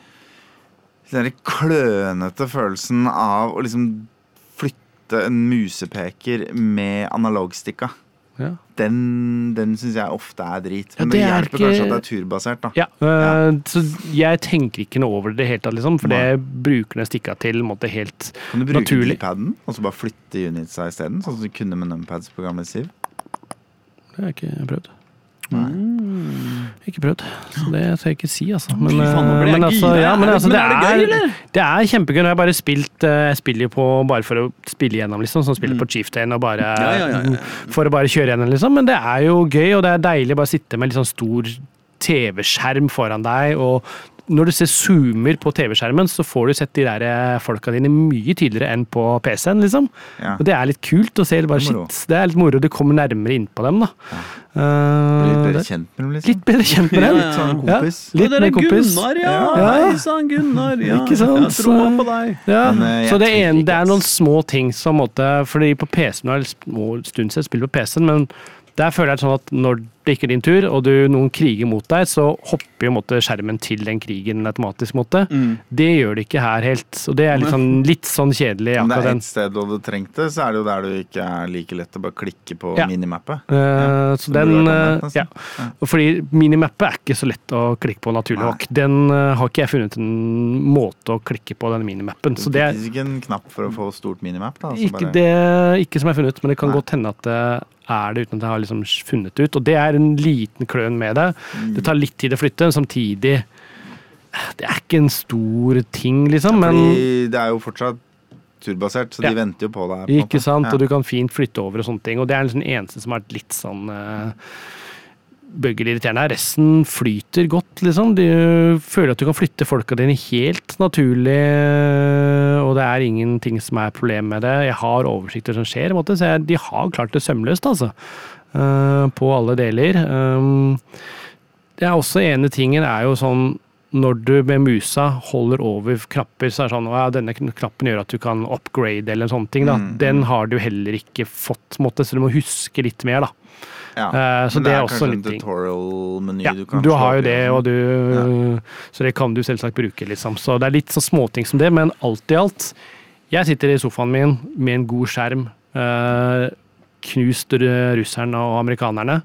den klønete følelsen av å liksom flytte en musepeker med analogstikka. Ja. Den, den syns jeg ofte er drit. Ja, Men det det, er hjelper ikke- kanskje at det er turbasert, da. Ja, øh, så jeg tenker ikke noe over det i det hele tatt, liksom, for det bruker den stikka til måte helt Kan du bruke Naturlig. D-paden og så bare flytte unitsa isteden? Sånn som du kunne med numpads på gamle Siv? Det har jeg ikke prøvd. Mm. Ikke prøvd, så det skal jeg ikke si, altså. Men, faen, jeg men altså, ja, men det- altså, det er det er, det er kjempegøy. Jeg har bare spilt øh, Jeg spiller jo på bare for å spille gjennom, liksom. Sånn spiller på Chieftain og bare Mm. Ja, ja, ja, ja. For å bare kjøre gjennom, liksom. Men det er jo gøy, og det er deilig å bare sitte med litt sånn stor TV-skjerm foran deg, og når du ser zoomer på TV-skjermen, så får du sett de der eh, folka dine mye tydeligere enn på PC-en, liksom. Ja. Og det er litt kult å se. Bare, Det shit, det er litt moro. Du kommer nærmere innpå dem, da. Litt Eh, bedre kjent med dem, liksom. litt bedre kjent med dem. Ja, Litt sånn Ja, kompis. litt det mer er kompis. Gunnar, ja! Ja. Hei sann, Gunnar. Ja. Ikke sant? Jeg tror på deg. Ja, Men, uh, så det, en, det er noen små ting som måtte Fordi på PC-en har jeg en stund siden spilt på PC-en, men der føler jeg sånn at når det ikke er din tur, og du, noen kriger mot deg, så hopper jo måte, skjermen til den krigen automatisk. Måte. Mm. Det gjør det ikke her helt, og det er litt sånn, litt sånn kjedelig. Om det er den. ett sted du hadde trengt det, så er det jo der du ikke er like lett å bare klikke på Ja. minimappet. Eh, så Som den vært eh, nesten. ja. Fordi minimappet er ikke så lett å klikke på, naturlig nok. Den uh, har ikke jeg funnet en måte å klikke på, den minimappen. Så det er ikke en knapp for å få stort minimap. Da, så ikke, bare- det, ikke som jeg har funnet, men det kan Nei. godt hende at det er det uten at jeg har liksom funnet ut. Og det er en liten kløn med det. Det tar litt tid å flytte, men samtidig Det er ikke en stor ting, liksom. Men det er jo fortsatt turbasert, så de Ja. venter jo på deg. på Ikke sant? Ja. Og du kan fint flytte over og sånne ting. Og det er liksom den eneste som har vært litt sånn uh, bøggeirriterende. Resten flyter godt, liksom. Du føler at du kan flytte folka dine helt naturlig, og det er ingenting som er problem med det. Jeg har oversikter som skjer, måte, så jeg, de har klart det sømløst, altså. Eh, på alle deler. Um, det er også ene tingen er jo sånn når du med musa holder over knapper, så er det sånn ja, denne knappen gjør at du kan upgrade eller en sånn ting. da. Mm, Den har du heller ikke fått, måte, så du må huske litt mer. da. Ja. Eh, så Men det er kanskje også en tutorial-meny Ja, du kan du har jo det, og du ja. Så det kan du selvsagt bruke, liksom. Så det er litt sånn småting som det, men alt i alt Jeg sitter i sofaen min med en god skjerm. Knust russerne og amerikanerne.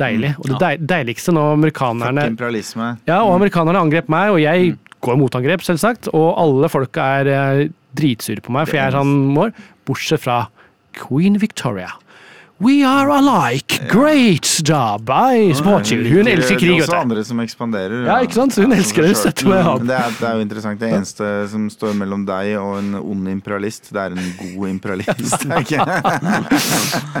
Deilig. Og det ja. deiligste når Fuck amerikanerne. Ja, og amerikanerne angrep meg, og jeg går motangrep, selvsagt. Og alle folka er eh, dritsure på meg, for jeg er sånn mår. Bortsett fra Queen Victoria. We are alike. Great job. I support you. Hun elsker krig, Det er også andre som ekspanderer. Ja, ikke sant? Hun elsker det. For. Støtter meg opp. Det er, det er jo interessant. Det eneste som står mellom deg og en ond imperialist, det er en god imperialist. det er?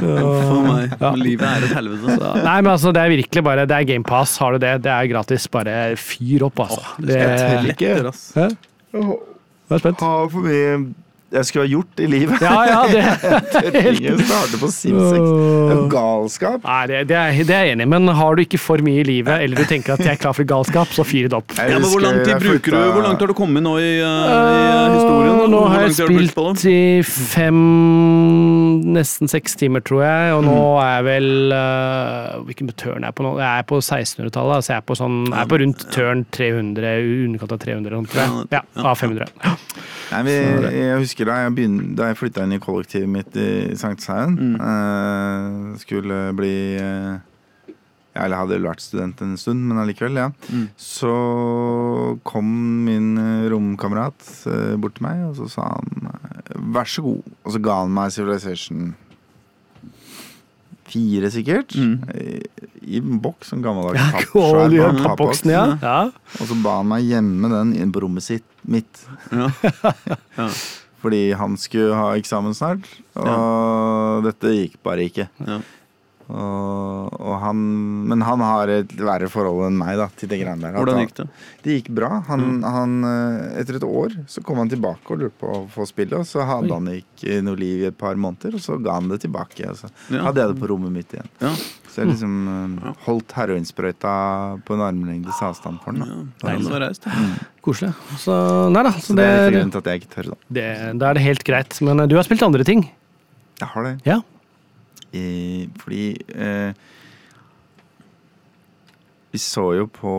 For meg. Livet er et helvete. Så. Nei, men altså, det er virkelig bare Det er GamePass, har du det? Det er gratis. Bare fyr opp, altså. Det, skal ikke. Letter, ass. Hæ? Jeg er spent. Ha for mye jeg skulle ha gjort i livet. Ja, ja, det helt Jeg starter på Sims 6. Det er galskap. Nei, det, det, er, det er jeg enig i, men har du ikke for mye i livet, eller du tenker at jeg er klar for galskap, så fyr det opp. Ja, men Hvor lang tid bruker du? Hvor langt har du kommet nå i, uh, i uh, historien? da? Øh, nå har jeg spilt har i fem Nesten seks timer, tror jeg. Og nå er jeg vel Hvilken tørn er jeg på nå? Jeg er på 1600-tallet. Altså jeg er på, sånn, jeg er på rundt tørn 300, i underkant av 300, sånn, tror jeg. Ja, av 500. Nei, vi, jeg husker da jeg, begyn- da jeg flytta inn i kollektivet mitt i Sankthanshaugen. Mm. Uh, skulle bli uh, ja, Eller hadde vært student en stund, men allikevel, ja. Mm. Så kom min eh, romkamerat uh, bort til meg, og så sa han vær så god. Og så ga han meg Civilization 4, sikkert. Mm. I, I en boks, en gammeldags Ja, papp- pappboksen, ja. ja. Og så ba han meg gjemme den inn på rommet sitt mitt. Ja. Ja. Fordi han skulle ha eksamen snart, og dette gikk bare ikke. Og, og han, men han har et verre forhold enn meg da, til det greiene der. At Hvordan gikk det? Det gikk bra. Han, han, eh, etter et år så kom han tilbake og lurte på å få spille, og så hadde Oi. han ikke noe liv i et par måneder, og så ga han det tilbake. Og så Ja. hadde jeg det på rommet mitt igjen. Ja. Så jeg liksom ja. holdt heroinsprøyta på en armlengdes avstand for den. Ja. Deilig så reist. Koselig. Så nei da. Så Så det er grunnen til at jeg ikke tør, da. det, da er det helt greit. Men øh, du har spilt andre ting. Jeg har det. Ja. I, fordi eh, Vi så jo på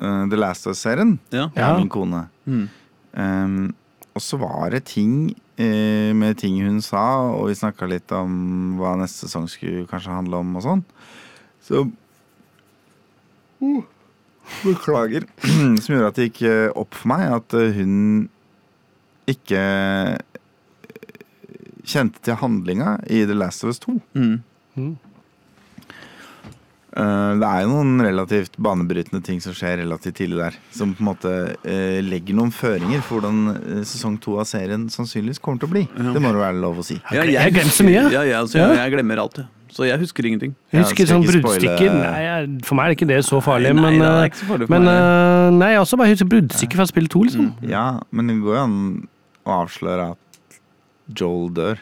eh, The Last of Us-serien, Ja. Ja. min kone. Mm. Um, og så var det ting eh, med ting hun sa, og vi snakka litt om hva neste sesong skulle kanskje handle om og sånn. Så uh, Beklager. Som gjorde at det gikk opp for meg at hun ikke kjente til handlinga i The Last of Us 2. Mm. Mm. Uh, Det er jo noen relativt banebrytende ting som skjer relativt tidlig der. Som på en måte uh, legger noen føringer for hvordan eh, sesong to av serien sannsynligvis kommer til å bli. Ja. Det må det være lov å si. Ja, Jeg jeg glemmer så mye. Ja, jeg, altså, Ja. jeg, jeg glemmer alt, jeg. Så jeg husker ingenting. Jeg husker sånn bruddstykker. For meg er ikke det så farlig, Nei, men det øh, ikke så farlig Men øh, nei, jeg også bare husker bruddstykker fra spill to, liksom. Ja, men det går jo an å avsløre at Joel dør.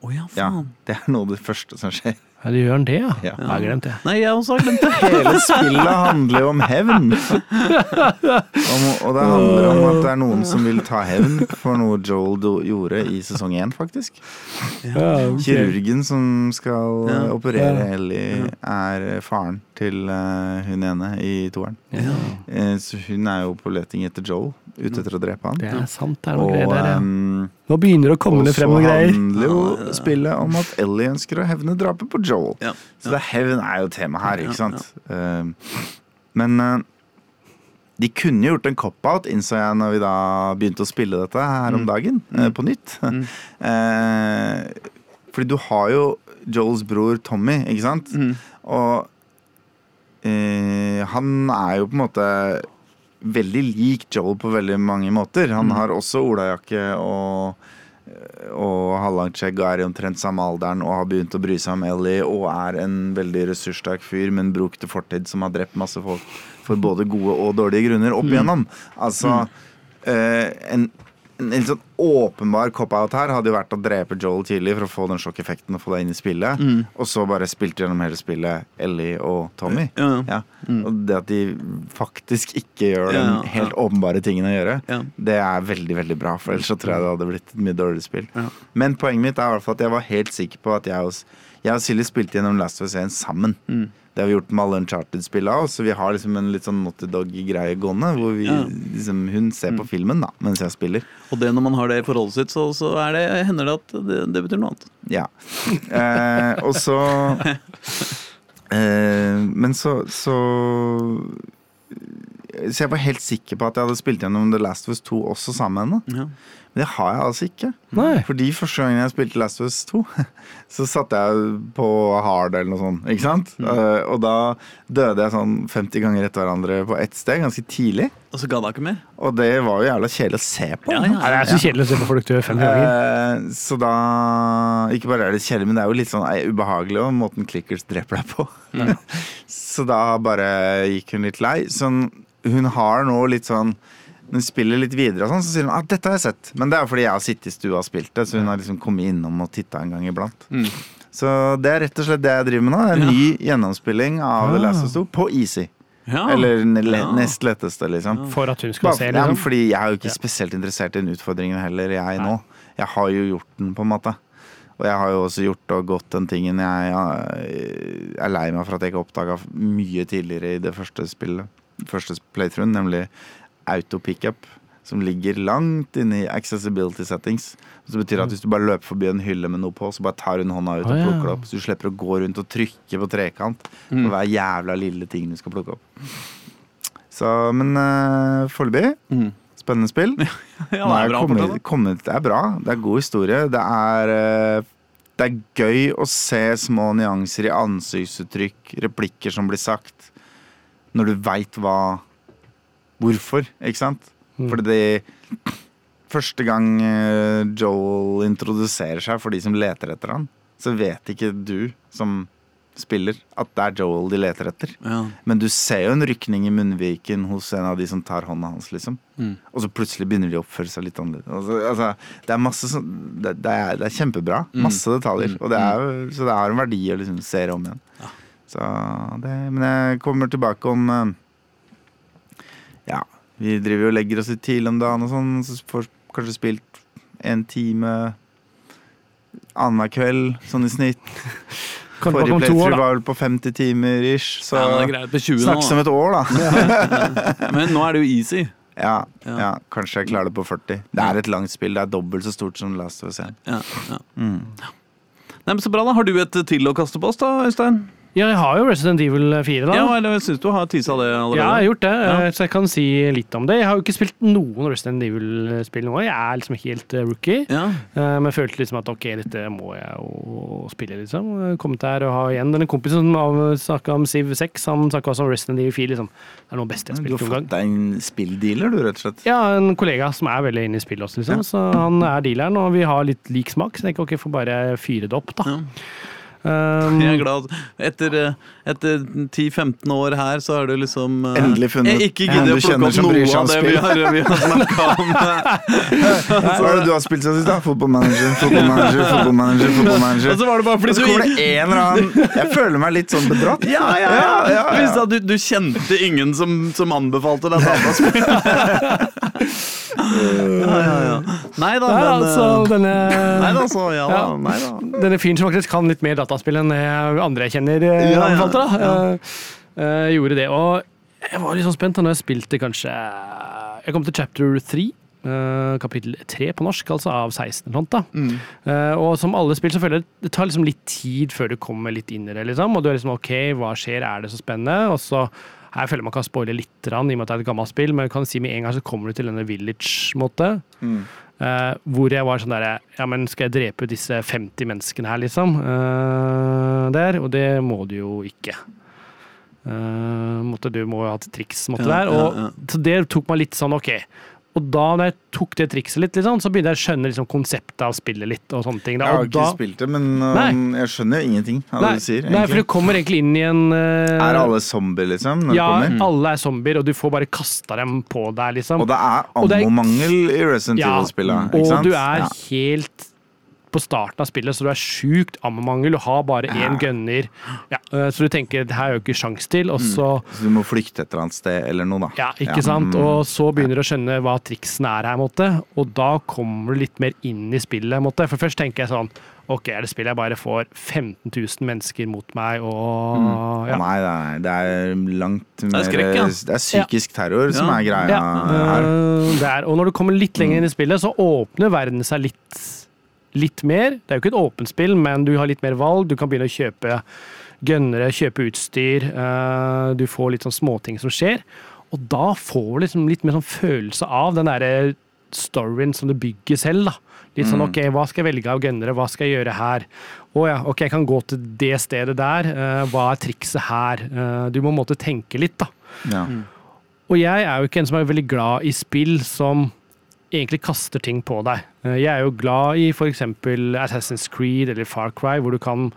Å ja, Ja, faen. Det er noe av det første som skjer. Ja, det gjør han det, ja? Ja. Jeg har glemt det. Nei, jeg også har glemt det. Hele spillet handler jo om hevn. Om, og det handler om at det er noen som vil ta hevn for noe Joel gjorde i sesong én, faktisk. Ja, okay. Kirurgen som skal Ja. operere Ja. Ellie, er faren til uh, hun ene i toeren. Ja, Eh, Så hun er jo på leting etter Joel, ute etter å drepe han. det er sant, det er noe Og, greier der, ja. ehm, Nå begynner det å komme og det frem noen greier. handler jo Ja, ja. spillet om at Ellie ønsker å hevne drapet på Joel. Ja. Så det er hevn er jo tema her, ikke sant? Ehm, Men eh, de kunne gjort en cop-out, innså jeg når vi da begynte å spille dette her om Mm. dagen, Mm. på nytt. Mm. Eh, Fordi du har jo Joels bror Tommy, ikke sant? Mm. Og eh, han er jo på en måte veldig lik Joel på veldig mange måter. Han Mm. har også olajakke og og halvlangt skjegg og er i omtrent samme alderen og har begynt å bry seg om Ellie og er en veldig ressurssterk fyr med en brukte fortid som har drept masse folk for både gode og dårlige grunner opp igjennom. Altså eh, en, en, litt sånn åpenbar cop-out her hadde jo vært å drepe Joel tidlig for å få den sjokkeffekten og få deg inn i spillet, Mm. og så bare spilte gjennom hele spillet Ellie og Tommy. Ja, ja. Ja. Mm. Og det at de faktisk ikke gjør den helt åpenbare tingen å gjøre, det er veldig veldig bra. For ellers så tror jeg det hadde blitt et mye dårligere spill. Men poenget mitt er i hvert fall at jeg var helt sikker på at jeg, og- Jeg og Silje spilte gjennom Last of Us 1 sammen. Det har vi gjort med alle Uncharted-spillene òg, så vi har liksom en litt sånn Naughty Dog-greie gående. Hvor vi, Ja. liksom, hun ser på filmen da, mens jeg spiller. Og det når man har det i forholdet sitt, så, så det, hender det at det, det betyr noe annet. Ja. Eh, og så eh, Men så, så Så jeg var helt sikker på at jeg hadde spilt gjennom The Last of Us 2 også sammen med henne. Ja. Men det har jeg altså ikke. Nei. Fordi første gangen jeg spilte Last of Us 2, så satte jeg på hard eller noe sånt. Ikke sant? Eh, og da døde jeg sånn 50 ganger etter hverandre på ett sted, ganske tidlig. Og så ga det ikke mer. Og det var jo jævla kjedelig å se på. Ja, ja. ja. Det er så kjedelig å se på folk dø fem ganger. Uh, så da Ikke bare er det kjedelig, men det er jo litt sånn eh, ubehagelig og måten clickers dreper deg på. så da bare gikk hun litt lei. Sånn, hun har nå litt sånn når hun spiller litt videre, og sånn, så sier hun at dette har jeg sett. Men det er fordi jeg har sittet i stua og spilt det, så hun har liksom kommet innom og titta en gang iblant. Så det er rett og slett det jeg driver med nå. En Ja. ny gjennomspilling av The Last of Us på easy. Ja. Eller le Ja. nest letteste, liksom. For at hun skal Bare, se, ja, liksom. fordi jeg er jo ikke spesielt interessert i den utfordringen heller, jeg nå. Jeg har jo gjort den, på en måte. Og jeg har jo også gjort og gått den tingen jeg jeg er lei meg for at jeg ikke oppdaga mye tidligere i det første spillet. Første playthroughen, nemlig auto-pickup. Som ligger langt inne i accessibility settings. Det betyr at hvis du bare løper forbi en hylle med noe på, så bare tar hun hånda ut og plukker det opp. Så du slipper å gå rundt og trykke på trekant Mm. hver jævla lille ting du skal plukke opp. Så, men uh, foreløpig Mm. spennende spill. Ja, ja, det er bra kommet, kommet, det er bra. Det er god historie. Det er, eh, det er gøy å se små nyanser i ansiktsuttrykk, replikker som blir sagt, når du veit hva Hvorfor, ikke sant? Fordi det Første gang eh, Joel introduserer seg for de som leter etter han, så vet ikke du som spiller at det er Joel de leter etter. Ja. Men du ser jo en rykning i munnviken hos en av de som tar hånda hans, liksom. Mm. Og så plutselig begynner de å oppføre seg litt annerledes. Altså, altså, det er masse sånn det, det, er, det er kjempebra. Mm. Masse detaljer. Og det er, så det har en verdi å liksom se om igjen. Så det, men jeg kommer tilbake om eh, Ja, vi driver og legger oss litt tidlig om dagen og sånn, så får kanskje spilt en time annenhver kveld, sånn i snitt. Kan Forrige playthrough var vel på 50 timer ish, så ja, men det greit på 20 nå. snakkes om et år, da. Men nå er det jo easy. Ja, Ja. ja, kanskje jeg klarer det på 40. Det er et langt spill. Det er dobbelt så stort som Last of Us 1. Ja, ja. Mm. Nei, men Så bra, da. Har du et til å kaste på oss, da, Øystein? Ja, jeg har jo Resident Evil 4, da. Ja, eller syns du har tisa det allerede? Ja, jeg har gjort det, Ja. eh, så jeg kan si litt om det. Jeg har jo ikke spilt noen Resident Evil-spill nå. Jeg er liksom helt eh, rookie. Ja. Eh, Men jeg følte liksom at ok, dette må jeg jo spille, liksom. Jeg Kommet der og ha igjen denne kompisen som snakka om Civ 6. Han snakka også om Resident Evil 4. Liksom. Det er noe beste jeg har spilt noen gang. Du har fått deg en spilldealer, du, rett og slett. Ja, en kollega som er veldig inne i spillet også, liksom. Så han er dealeren, og vi har litt lik smak. Så jeg tenker ok, får bare fyre det opp, da. Ja. Um, Jeg er glad. Etter, eh, etter 10-15 år her, så har du liksom uh, Endelig funnet Jeg ikke en gidder du å plukke kjenner opp som bryr noe seg om av det vi har, vi har snakka om. Hva er det du har spilt siden sist? da? Fotballmanager, fotballmanager, fotballmanager. fotballmanager. Og så var det bare fordi du kommer det en eller annen Jeg føler meg litt sånn bedratt. Ja, ja, ja! Ja, ja, ja. Du, du kjente ingen som, som anbefalte deg dataspill? ja, ja, ja. Nei da, men altså, eh, denne, Nei da, så ja da. Ja. Nei da. denne fyren som faktisk kan litt mer dataspill enn andre jeg kjenner, eh, Ja, anbefalte, ja. eh, gjorde det. Og jeg var litt sånn spent da når jeg spilte kanskje Jeg kom til chapter 3. Uh, kapittel 3 på norsk, altså av 16 eller noe sånt. Mm. uh, og som alle spill, så føler jeg det tar liksom litt tid før du kommer litt inn i det. liksom, Og du er liksom OK, hva skjer, er det så spennende? Og så her føler man kan spoile litt, i og med at det er et gammelt spill, men jeg kan si med en gang så kommer du til denne village-måte. Mm. Uh, hvor jeg var sånn derre Ja, men skal jeg drepe disse 50 menneskene her, liksom? Uh, der. Og det må du jo ikke. Uh, måtte, du må jo ha et triks, måtte Ja, der. Og, ja, ja. Så det tok meg litt sånn, OK. Og da når jeg tok det trikset litt, liksom, så begynte jeg å skjønne liksom, konseptet av spillet litt. og sånne ting. Da. Jeg har ikke da, spilt det, men um, jeg skjønner jo ingenting av det du sier. nei, for du kommer egentlig inn i en uh... Er alle zombier, liksom? Ja, kommer? alle er zombier, og du får bare kasta dem på deg, liksom. Og det er Og ammomangel i Resident Evil-spillet. og ikke sant? du er Ja. helt på starten av spillet, så du er sjukt ammomangel. og har bare én Ja. gunner, ja, øh, så du tenker det her er jo ikke sjans til. Og så, Så du må flykte et eller annet sted eller noe, da. ja, ikke sant? Mm. Og så begynner du å skjønne hva triksene er her, måte. og da kommer du litt mer inn i spillet. Måte. For først tenker jeg sånn Ok, er det spillet jeg bare får 15 000 mennesker mot meg, og mm. ja. Nei, det er, det er langt mer er skrekk, ja. Det er psykisk terror som er greia Ja, her. det er, og når du kommer litt lenger inn i spillet, så åpner verden seg litt, litt mer. Det er jo ikke et åpent spill, men du har litt mer valg. Du kan begynne å kjøpe gønnere, kjøpe utstyr. øh, du får litt sånn småting som skjer. Og da får du liksom litt mer sånn følelse av den derre storyen som du bygger selv. da. Litt sånn OK, hva skal jeg velge av gønnere, hva skal jeg gjøre her? Å ja, OK, jeg kan gå til det stedet der. øh, hva er trikset her? Øh, du må på en måte tenke litt, da. Ja. Og jeg er jo ikke en som er veldig glad i spill som egentlig kaster ting på deg. Eh, Jeg er jo glad i f.eks. Assassin's Creed eller Far Cry, hvor du kan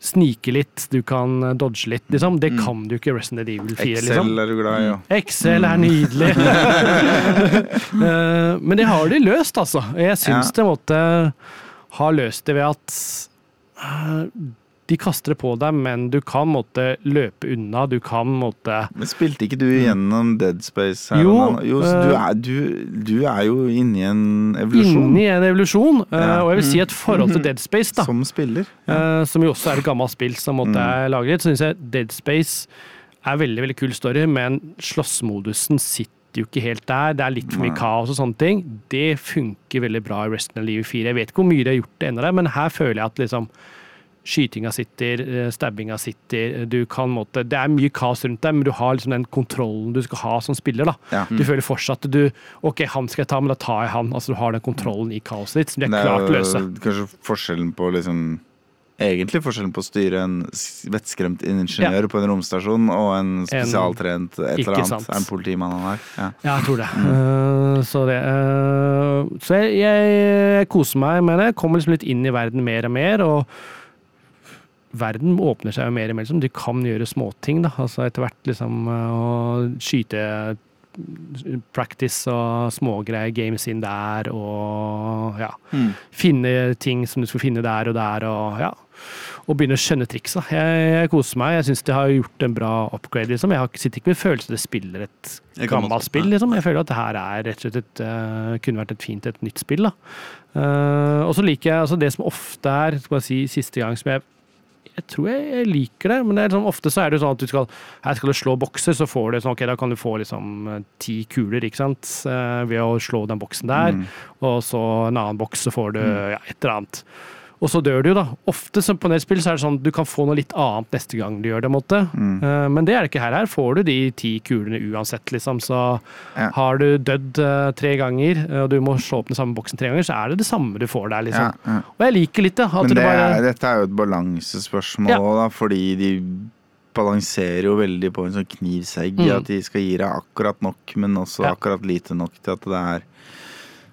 snike litt, du kan eh, dodge litt, liksom. Det kan du ikke i Resident Evil 4, Excel liksom. er du glad i, ja. Excel er nydelig. Eh, Men det har de løst, altså. Jeg syns Ja. det måtte ha løst det ved at de kaster det på deg, men du kan måtte løpe unna. Du kan måtte Men spilte ikke du igjennom Dead Space? Her Jo, jo du, eh, er, du, du er jo inni en evolusjon inni en evolusjon. eh, Ja. Og jeg vil si et forhold til Dead Space, da, som spiller. eh, som jo også er et gammelt spill som måtte Mm. litt, så syns jeg Dead Space er veldig veldig kul story, men slåssmodusen sitter jo ikke helt der. Det er litt for mye kaos og sånne ting. Det funker veldig bra i Resident Evil 4. Jeg vet ikke hvor mye de har gjort det ennå, men her føler jeg at liksom Skytinga sitter, eh, stabbinga sitter, du kan måtte Det er mye kaos rundt deg, men du har liksom den kontrollen du skal ha som spiller. da. Ja. Du føler fortsatt at du OK, han skal jeg ta, men da tar jeg han. Altså Du har den kontrollen i kaoset ditt, som de er klart å løse. kanskje forskjellen på liksom Egentlig forskjellen på å styre en vettskremt ingeniør på en romstasjon og en spesialtrent et eller annet. sant. En politimann han er. Ja. Ja, jeg tror det. Eh, så det uh, Så jeg, jeg koser meg med det. Kommer liksom litt inn i verden mer og mer. og Verden åpner seg jo mer og mer. Liksom. Du kan gjøre småting. da, altså Etter hvert liksom å skyte practice og smågreier, games inn der, og ja. Mm. Finne ting som du skal finne der og der, og ja. Og begynne å skjønne triksa. Jeg, jeg koser meg. Jeg syns de har gjort en bra upgrade. liksom. Jeg har, sitter ikke med følelse av at det spiller et gammelt spill. liksom. Jeg føler at det her er rett og slett et, uh, kunne vært et fint et nytt spill. da. Uh, og så liker jeg altså det som ofte er, skal jeg si siste gang som jeg jeg tror jeg, jeg liker det, men det er sånn, ofte så er det jo sånn at du skal her skal du slå bokser, så får du sånn, ok, da kan du få liksom eh, ti kuler, ikke sant, eh, ved å slå den boksen der, Mm. og så en annen boks, så får du ja, et eller annet. Og så dør du jo, da. Ofte som på nettspill så er det sånn du kan få noe litt annet neste gang du gjør det, måte. Mm. Eh, men det er det ikke her. Her får du de ti kulene uansett, liksom. Så Ja. har du dødd eh, tre ganger, eh, og du må slå opp den samme boksen tre ganger, så er det det samme du får der, liksom. Ja, ja. Og jeg liker litt det. Men det det bare er, dette er jo et balansespørsmål Ja. da, fordi de balanserer jo veldig på en sånn knivsegg. Mm. At de skal gi deg akkurat nok, men også akkurat lite nok til at det er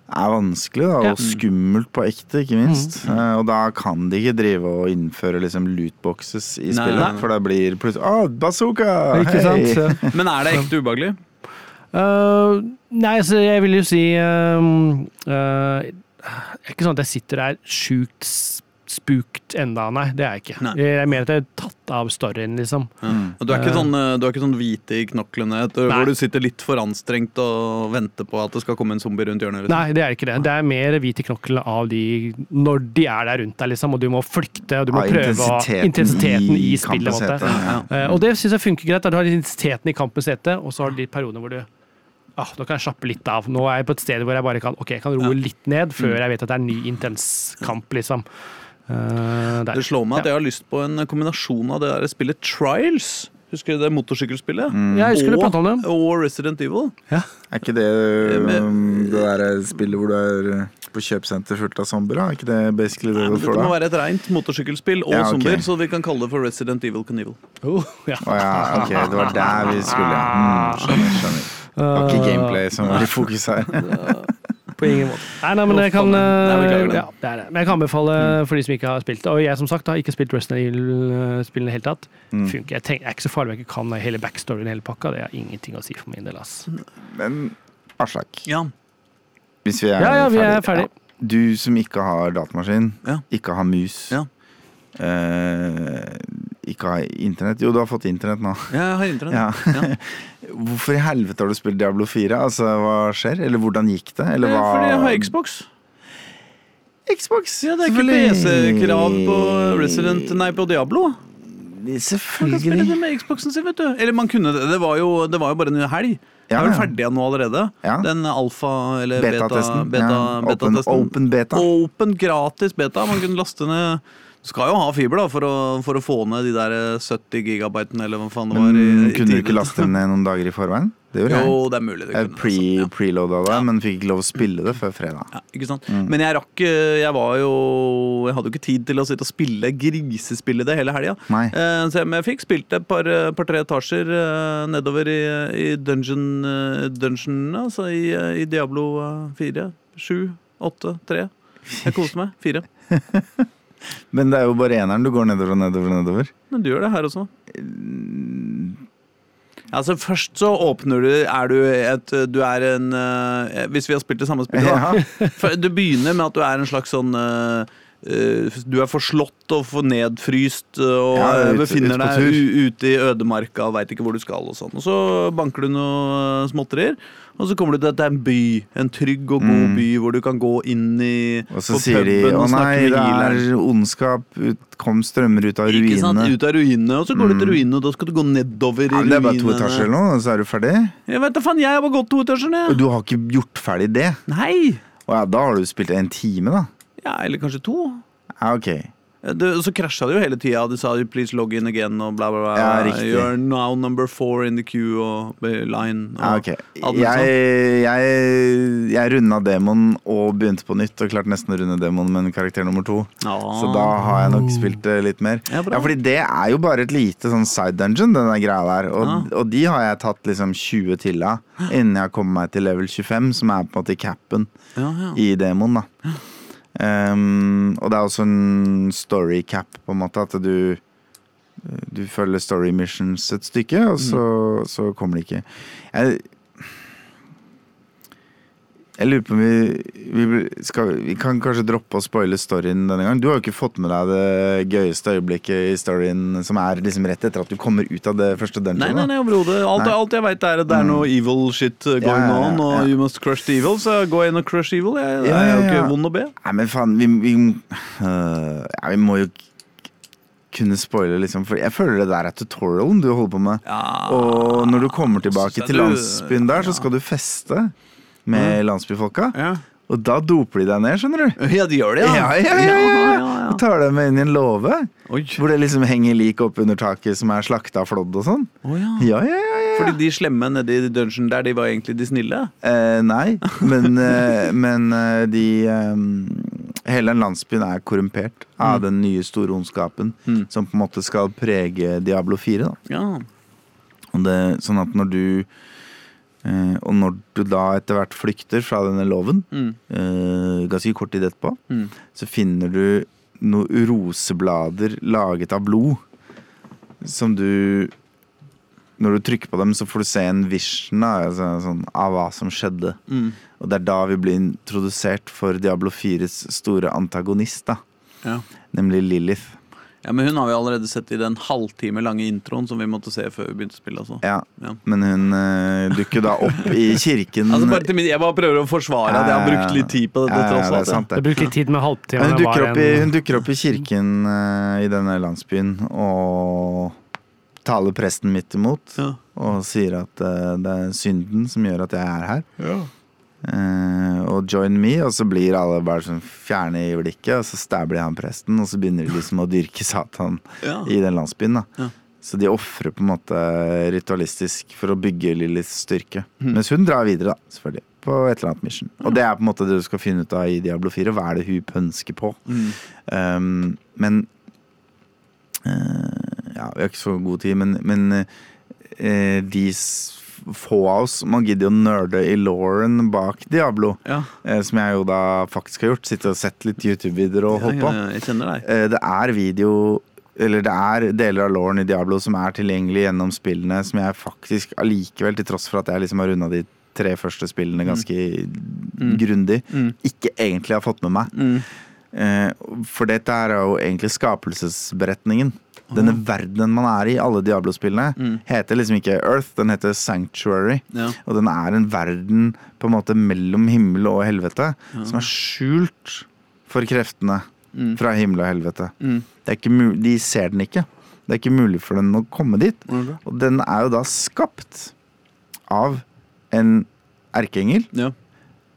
er vanskelig da, Ja. og skummelt på ekte, ikke minst. Mm. Uh, og da kan de ikke drive og innføre liksom lootboxes i Nei, spillet, nei, for da blir det plutselig Å, bazooka! Ikke Hei! sant? Men er det ekte ubehagelig? Uh, nei, så jeg vil jo si uh, eh, Det er ikke sånn at jeg sitter der sjukt s- spukt enda, nei. Det er jeg ikke. Nei. Jeg mener at jeg er tatt av storyen, liksom. Mm. Du er ikke Eh. sånn, eh, du er ikke sånn hvite i knoklene hvor du sitter litt for anstrengt og venter på at det skal komme en zombie rundt hjørnet? Liksom. Nei, det er ikke det. Det er mer hvit i knoklene av de når de er der rundt deg, liksom, og du må flykte, og du må Ja, prøve å intensiteten Intensiteten i, i spillet. ja. Eh, og det syns jeg funker greit. Du har intensiteten i kampens hete, og så har du de periodene hvor du ah, Nå kan jeg slappe litt av. Nå er jeg på et sted hvor jeg bare kan ok, jeg kan roe litt ned før Mm. jeg vet at det er en ny intens kamp, liksom. Eh, der. Det slår meg at jeg har lyst på en kombinasjon av det der spillet Trials. Husker du det motorsykkelspillet? Mm. Ja, jeg husker du det om. Og Resident Evil. Er ikke det um, det der spillet hvor du er uh, på kjøpesenter fullt av zombier? Er ikke det basically det du får da? Det må være et rent motorsykkelspill og Ja, okay. zombier, så vi kan kalle det for Resident Evil Canival. Oh, ja. Å ja, ok, det var der vi skulle. Mm, skjønner, skjønner. Det var ikke gameplay som var i fokus her. På ingen måte. Nei, nei, men jeg kan Nei, eh, ja, det er det. Men jeg kan anbefale for de som ikke har spilt det. Og jeg som sagt har ikke spilt Resident Evil-spillene i det hele tatt. Mm. Funker. Jeg, tenker, jeg er ikke så farlig om jeg ikke kan hele backstoryen hele pakka. Det har ingenting å si for min del. ass. Men Aslak, Ja. hvis vi er Ja, ja, vi er ferdig. ferdig. Ja. Du som ikke har datamaskin, Ja. ikke har mus, Ja. eh, ikke har internett Jo, du har fått internett nå. Ja, Jeg har internett. Ja. Hvorfor i helvete har du spilt Diablo 4? Altså, Hva skjer? Eller hvordan gikk det? Eller hva Fordi jeg har Xbox. Xbox. Ja, det er ikke selvfølgelig. PC-krav på Resident Nei, på Diablo. Man kan spille det med Xboxen sin, vet du. Eller man kunne det. Det var jo, det var jo bare en helg. Ja, er vel ferdig nå allerede. Ja. Den alfa eller beta, Beta-testen. beta, ja. open, beta-testen. open beta. Open gratis beta. Man kunne laste ned skal jo ha fiber da for å, for å få ned de der 70 gigabytene, eller hva faen det var. Men kunne i du ikke laste den ned noen dager i forveien? Det gjorde jeg. Jo, det er mulig. det Jeg kunne, pre, altså. Ja. preloada det, men fikk ikke lov å spille det før fredag. Ja, ikke sant? Mm. Men jeg rakk eh, Jeg var jo Jeg hadde jo ikke tid til å sitte og spille grisespill det hele helga. Eh, så jeg, men jeg fikk spilt et par-tre par-tre etasjer eh, nedover i, i dungeon, dungeonene, altså i, eh, i Diablo eh, 4, 7, 8, 3. Jeg koste meg. Fire. Men det er jo bare eneren du går nedover og nedover og nedover. Men du gjør det her også. Altså Først så åpner du Er du et Du er en eh, Hvis vi har spilt det samme spillet, da. Ja. Du begynner med at du er en slags sånn eh, eh, Du er forslått og for nedfryst og Ja, ut- befinner ut deg ute i ødemarka og veit ikke hvor du skal. Og sånn Og så banker du noe småtterier, og så kommer du til at det er en by. En trygg og god Mm. by hvor du kan gå inn i Og så sier de å nei, det er ondskap, ut, kom strømmer ut av Ikke sant? ruinene. Ut av ruinene, og så går du til Mm. ruinene, og da skal du gå nedover i men det er bare to etasjer eller noe, og så er du ferdig. Jeg vet da faen, jeg har bare gått to etasjer ned. Og du har ikke gjort ferdig det. Nei! Å ja, da har du spilt en time, da. Ja, eller kanskje to. Ja, ok. Det, så krasja det jo hele tida. De sa 'please log in again' og bla, bla, bla. Ja, riktig. You're now number four in the queue og eh, line. Og Ja, ok. alt mulig sånn. Jeg, jeg, jeg runda demoen og begynte på nytt, og klarte nesten å runde demoen med en karakter nummer to. Ja. Så da har jeg nok spilt det litt mer. Ja. Ja, fordi det er jo bare et lite sånn side dungeon, den greia der. Og, og de har jeg tatt liksom 20 til av innen jeg har kommet meg til level 25, som er på en måte capen ja, ja. i demoen, da. Um, og det er også en story cap, på en måte, at du du følger story missions et stykke, og så, så kommer det ikke. Jeg, jeg lurer på om vi, vi, skal, vi kan kanskje droppe å spoile storyen denne gang. Du har jo ikke fått med deg det gøyeste øyeblikket i storyen, som er liksom rett etter at du kommer ut av det første Nei, dungeonet. nei, nei, overhodet. Alt, alt jeg veit, er at det er noe evil shit uh, going Ja, ja, ja, on, og you must crush the evil, så gå inn og crush evil. Jeg, det er jo ja, ikke vond å be. Nei, men faen, vi, vi, øh, vi må jo kunne spoile, liksom. For jeg føler det der er tutorialen du holder på med. Ja. Og når du kommer tilbake til landsbyen der, så skal du feste med landsbyfolka. Ja. Og da doper de deg ned, skjønner du. ja, de gjør det, ja. Ja, ja, ja, Og tar deg med inn i en låve, hvor det liksom henger lik opp under taket som er slakta av flådd og sånn. Oh, ja. Ja, ja, ja, ja. Fordi de slemme nedi dungeon der, de var egentlig de snille? Eh, nei, men, eh, men eh, de um, Hele den landsbyen er korrumpert av den nye store ondskapen Mm. som på en måte skal prege Diablo 4. Da. Ja. Og det, sånn at når du Og når du da etter hvert flykter fra denne loven, Mm. eh, ganske kort tid etterpå, Mm. så finner du noen roseblader laget av blod. Som du Når du trykker på dem, så får du se en vision altså, sånn, av hva som skjedde. Mm. Og det er da vi blir introdusert for Diablo 4s store antagonist, da. Ja. Nemlig Lilith. Ja, men hun har vi allerede sett i den halvtime lange introen som vi måtte se før vi begynte å spille. Altså. Ja, Ja. Men hun uh, dukker da opp i kirken Altså bare til min, jeg bare prøver å forsvare at jeg har brukt litt tid på dette. Ja, ja, tross det alt. er sant, Jeg det. brukte litt tid med halvtime. Hun dukker, opp i, hun dukker opp i kirken uh, i denne landsbyen og taler presten midt imot. Ja. Og sier at uh, det er synden som gjør at jeg er her. Eh, og join me, og så blir alle bare sånn fjerne i blikket, og så stabler han presten, og så begynner de liksom å dyrke Satan Ja. i den landsbyen. da Ja. Så de ofrer på en måte ritualistisk for å bygge Lillys styrke. Mens hun drar videre, da, selvfølgelig. På et eller annet mission. Og det er på en måte det du skal finne ut av i Diablo 4. Hva er det hun pønsker på? Mm. Um, men uh, Ja, vi har ikke så god tid, men, men uh, de få av oss Man gidder jo nerde i Lauren bak Diablo. Ja. eh, som jeg jo da faktisk har gjort. Sitte og sett litt YouTube-videoer og holdt på. Eh, Det er video Eller det er deler av Lauren i Diablo som er tilgjengelig gjennom spillene, som jeg faktisk allikevel, til tross for at jeg liksom har runda de tre første spillene ganske grundig, Mm. ikke egentlig har fått med meg. Mm. Eh, For dette er jo egentlig skapelsesberetningen. Denne verdenen man er i, alle Diablo-spillene, Mm. heter liksom ikke Earth, den heter Sanctuary. Ja. Og den er en verden på en måte mellom himmel og helvete, som er skjult for kreftene Mm. fra himmel og helvete. Mm. De ser den ikke. Det er ikke mulig for den å komme dit. Okay. Og den er jo da skapt av en erkeengel Ja.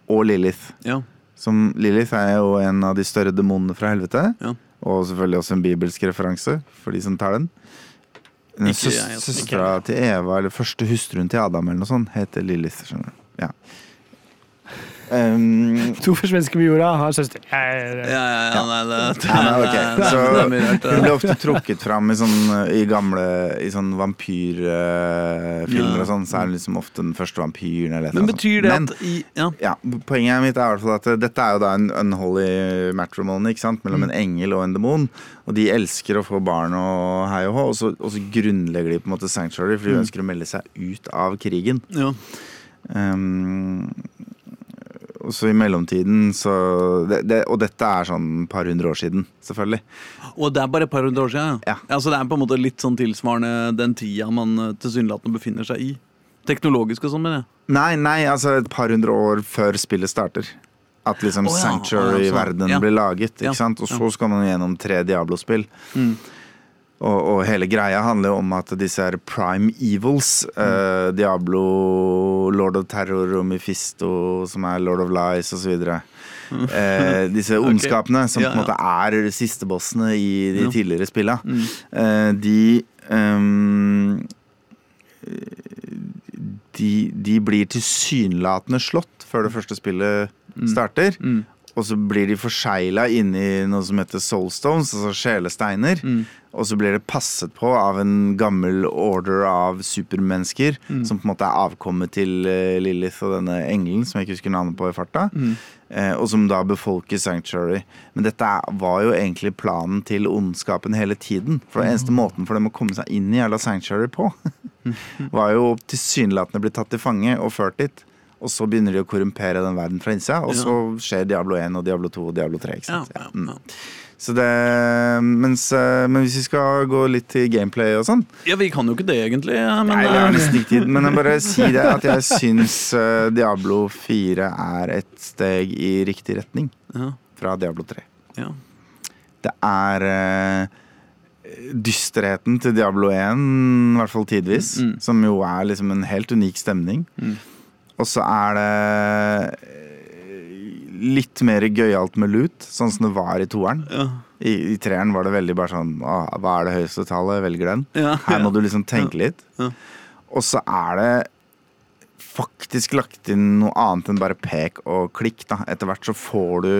og Lilith. Ja. Som Lilith er jo en av de større demonene fra helvete. Ja. Og selvfølgelig også en bibelsk referanse, for de som tar den. Altså. Søstera til Eva, eller første hustruen til Adam, eller noe sånt, heter Lilith. skjønner du. Ja. Um, To forsvensker med jorda har søster. Ja, ja, ja, nei, det, Ja, nei, okay. så. Hun ble ofte trukket fram i, sånn, i gamle I sånn vampyrfilmer Ja. og sånn. Så er hun liksom ofte den første vampyren. Eller et Men betyr det sånt. i, ja. ja, Poenget mitt er i hvert fall at eh, dette er jo da en unholy matrimony ikke sant? mellom en engel og en demon. Og de elsker å få barn og hei og hå, og så, og så grunnlegger de på en måte Sanctuary, for de ønsker å melde seg ut av krigen. ja. Um, så i mellomtiden så det, det, Og dette er sånn et par hundre år siden, selvfølgelig. Og det er bare et par hundre år siden? Ja. Så det er på en måte litt sånn tilsvarende den tida man eh, tilsynelatende befinner seg i? Teknologisk og sånn, mener jeg. Nei, nei, altså et par hundre år før spillet starter. At liksom oh, ja, Sanctuary-verdenen oh, ja. Ja. blir laget. ikke Ja, sant? Og så skal man gjennom tre Diablo-spill. Mm. Og, og hele greia handler jo om at disse er prime evils. Mm. eh, Diablo, Lord of Terror og Mephisto, som er Lord of Lies osv. Eh, disse ondskapene ondskapene, som Ja, på en måte er sistebossene i de Ja. tidligere spilla, Mm. eh, de um, de, de blir tilsynelatende slått før det første spillet starter. Mm. Og så blir de forsegla inni noe som heter soulstones, altså sjelesteiner. Mm. Og så blir det passet på av en gammel order av supermennesker, Mm. som på en måte er avkommet til eh, Lilith og denne engelen, som jeg ikke husker navnet på i farta. Mm. Eh, og som da befolker Sanctuary. Men dette var jo egentlig planen til ondskapen hele tiden. For den eneste måten for dem å komme seg inn i jævla Sanctuary på, var jo tilsynelatende bli tatt til fange og ført dit. Og så begynner de å korrumpere den verden fra innsida, og så skjer Diablo 1 og Diablo 2 og Diablo 3. Ikke sant? ja, ja, ja. Så det, mens, eh, men hvis vi skal gå litt til gameplay og sånn ja, vi kan jo ikke det, egentlig. Men, Nei, det er eh, nesten ikke tid, men jeg bare sier det at jeg syns eh, Diablo 4 er et steg i riktig retning ja, fra Diablo 3. ja. Det er dysterheten til Diablo 1, i hvert fall tidvis, Mm, mm. som jo er liksom en helt unik stemning. Mm. Og så er det eh, litt mer gøyalt med loot, sånn som det var i toeren. ja. I, I treeren var det veldig bare sånn å, Hva er det høyeste tallet? Velger den. Ja, Her må du liksom tenke litt. Ja. Og så er det faktisk lagt inn noe annet enn bare pek og klikk. da. Etter hvert så får du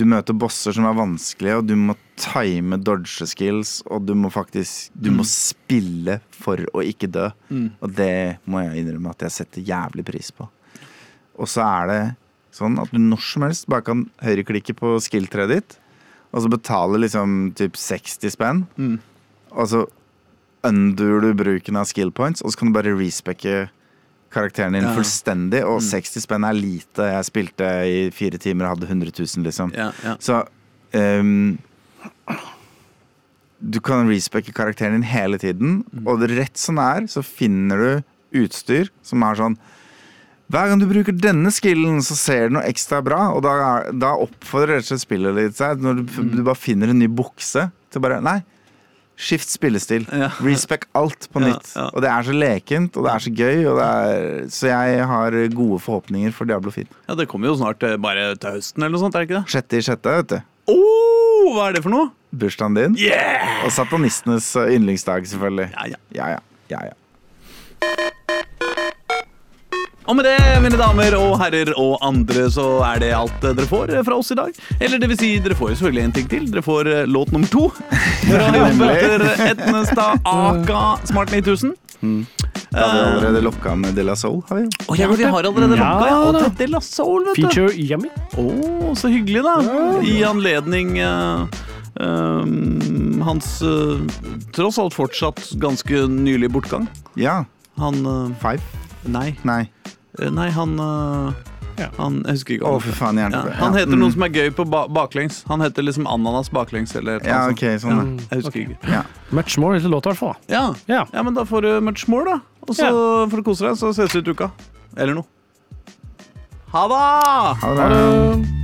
Du møter bosser som er vanskelige, og du må time dodge skills, og du må faktisk Du må spille for å ikke dø. Mm. Og det må jeg innrømme at jeg setter jævlig pris på. Og så er det sånn at du når som helst bare kan høyreklikke på skill-treet ditt, og så betale liksom typ 60 spenn, Mm. og så undoer du bruken av skill points, og så kan du bare respekke karakteren din Ja. fullstendig, og Mm. 60 spenn er lite. Jeg spilte i fire timer og hadde 100 000, liksom. Ja, ja. Så um, du kan respecte karakteren din hele tiden, Mm. og rett som det er, så finner du utstyr som er sånn hver gang du bruker denne skillen, så ser du noe ekstra bra. Og da, da oppfordrer rett og slett spillet litt seg. Når du, Mm. du bare finner en ny bukse, til bare Nei, skift spillestil. Ja. Respect alt på nytt. ja. Og det er så lekent, og det er så gøy. Er, så jeg har gode forhåpninger for Diablo 4. ja, det kommer jo snart eh, bare til høsten eller noe sånt, er det ikke det? Sjette i sjette, vet du. Oh, hva er det for noe? Bursdagen din. Yeah! Og satanistenes uh, yndlingsdag, selvfølgelig. Ja, ja. Ja, ja. ja, ja. Og med det, mine damer og herrer og andre, så er det alt eh, dere får eh, fra oss i dag. Eller det vil si, dere får jo selvfølgelig en ting til. Dere får eh, låt nummer to. Fra Petter Etnestad Aka Smart 9000. Da har vi allerede lokka med De La Soul. Har vi. Oh, ja, vi har allerede Ja, lokka Ja, De La Soul, vet du. Feature yummy. Å, så hyggelig, da. I anledning uh, um, hans uh, tross alt fortsatt ganske nylig bortgang. Ja. Han uh, Five? Nei. Nei. Eh, Nei, han eh, Ja. Han, jeg husker ikke. Å, for faen, ja, han heter mm. noe som er gøy på ba baklengs. Han heter liksom ananas baklengs eller Ja, annet ok, sånn. Mm. Jeg husker okay. ikke. Ja. Much more heter låta, i hvert fall. Ja. Ja. ja, men da får du much more, da. Og så får du kose deg, så ses vi ut uka. Eller noe. Ha det. Ha det.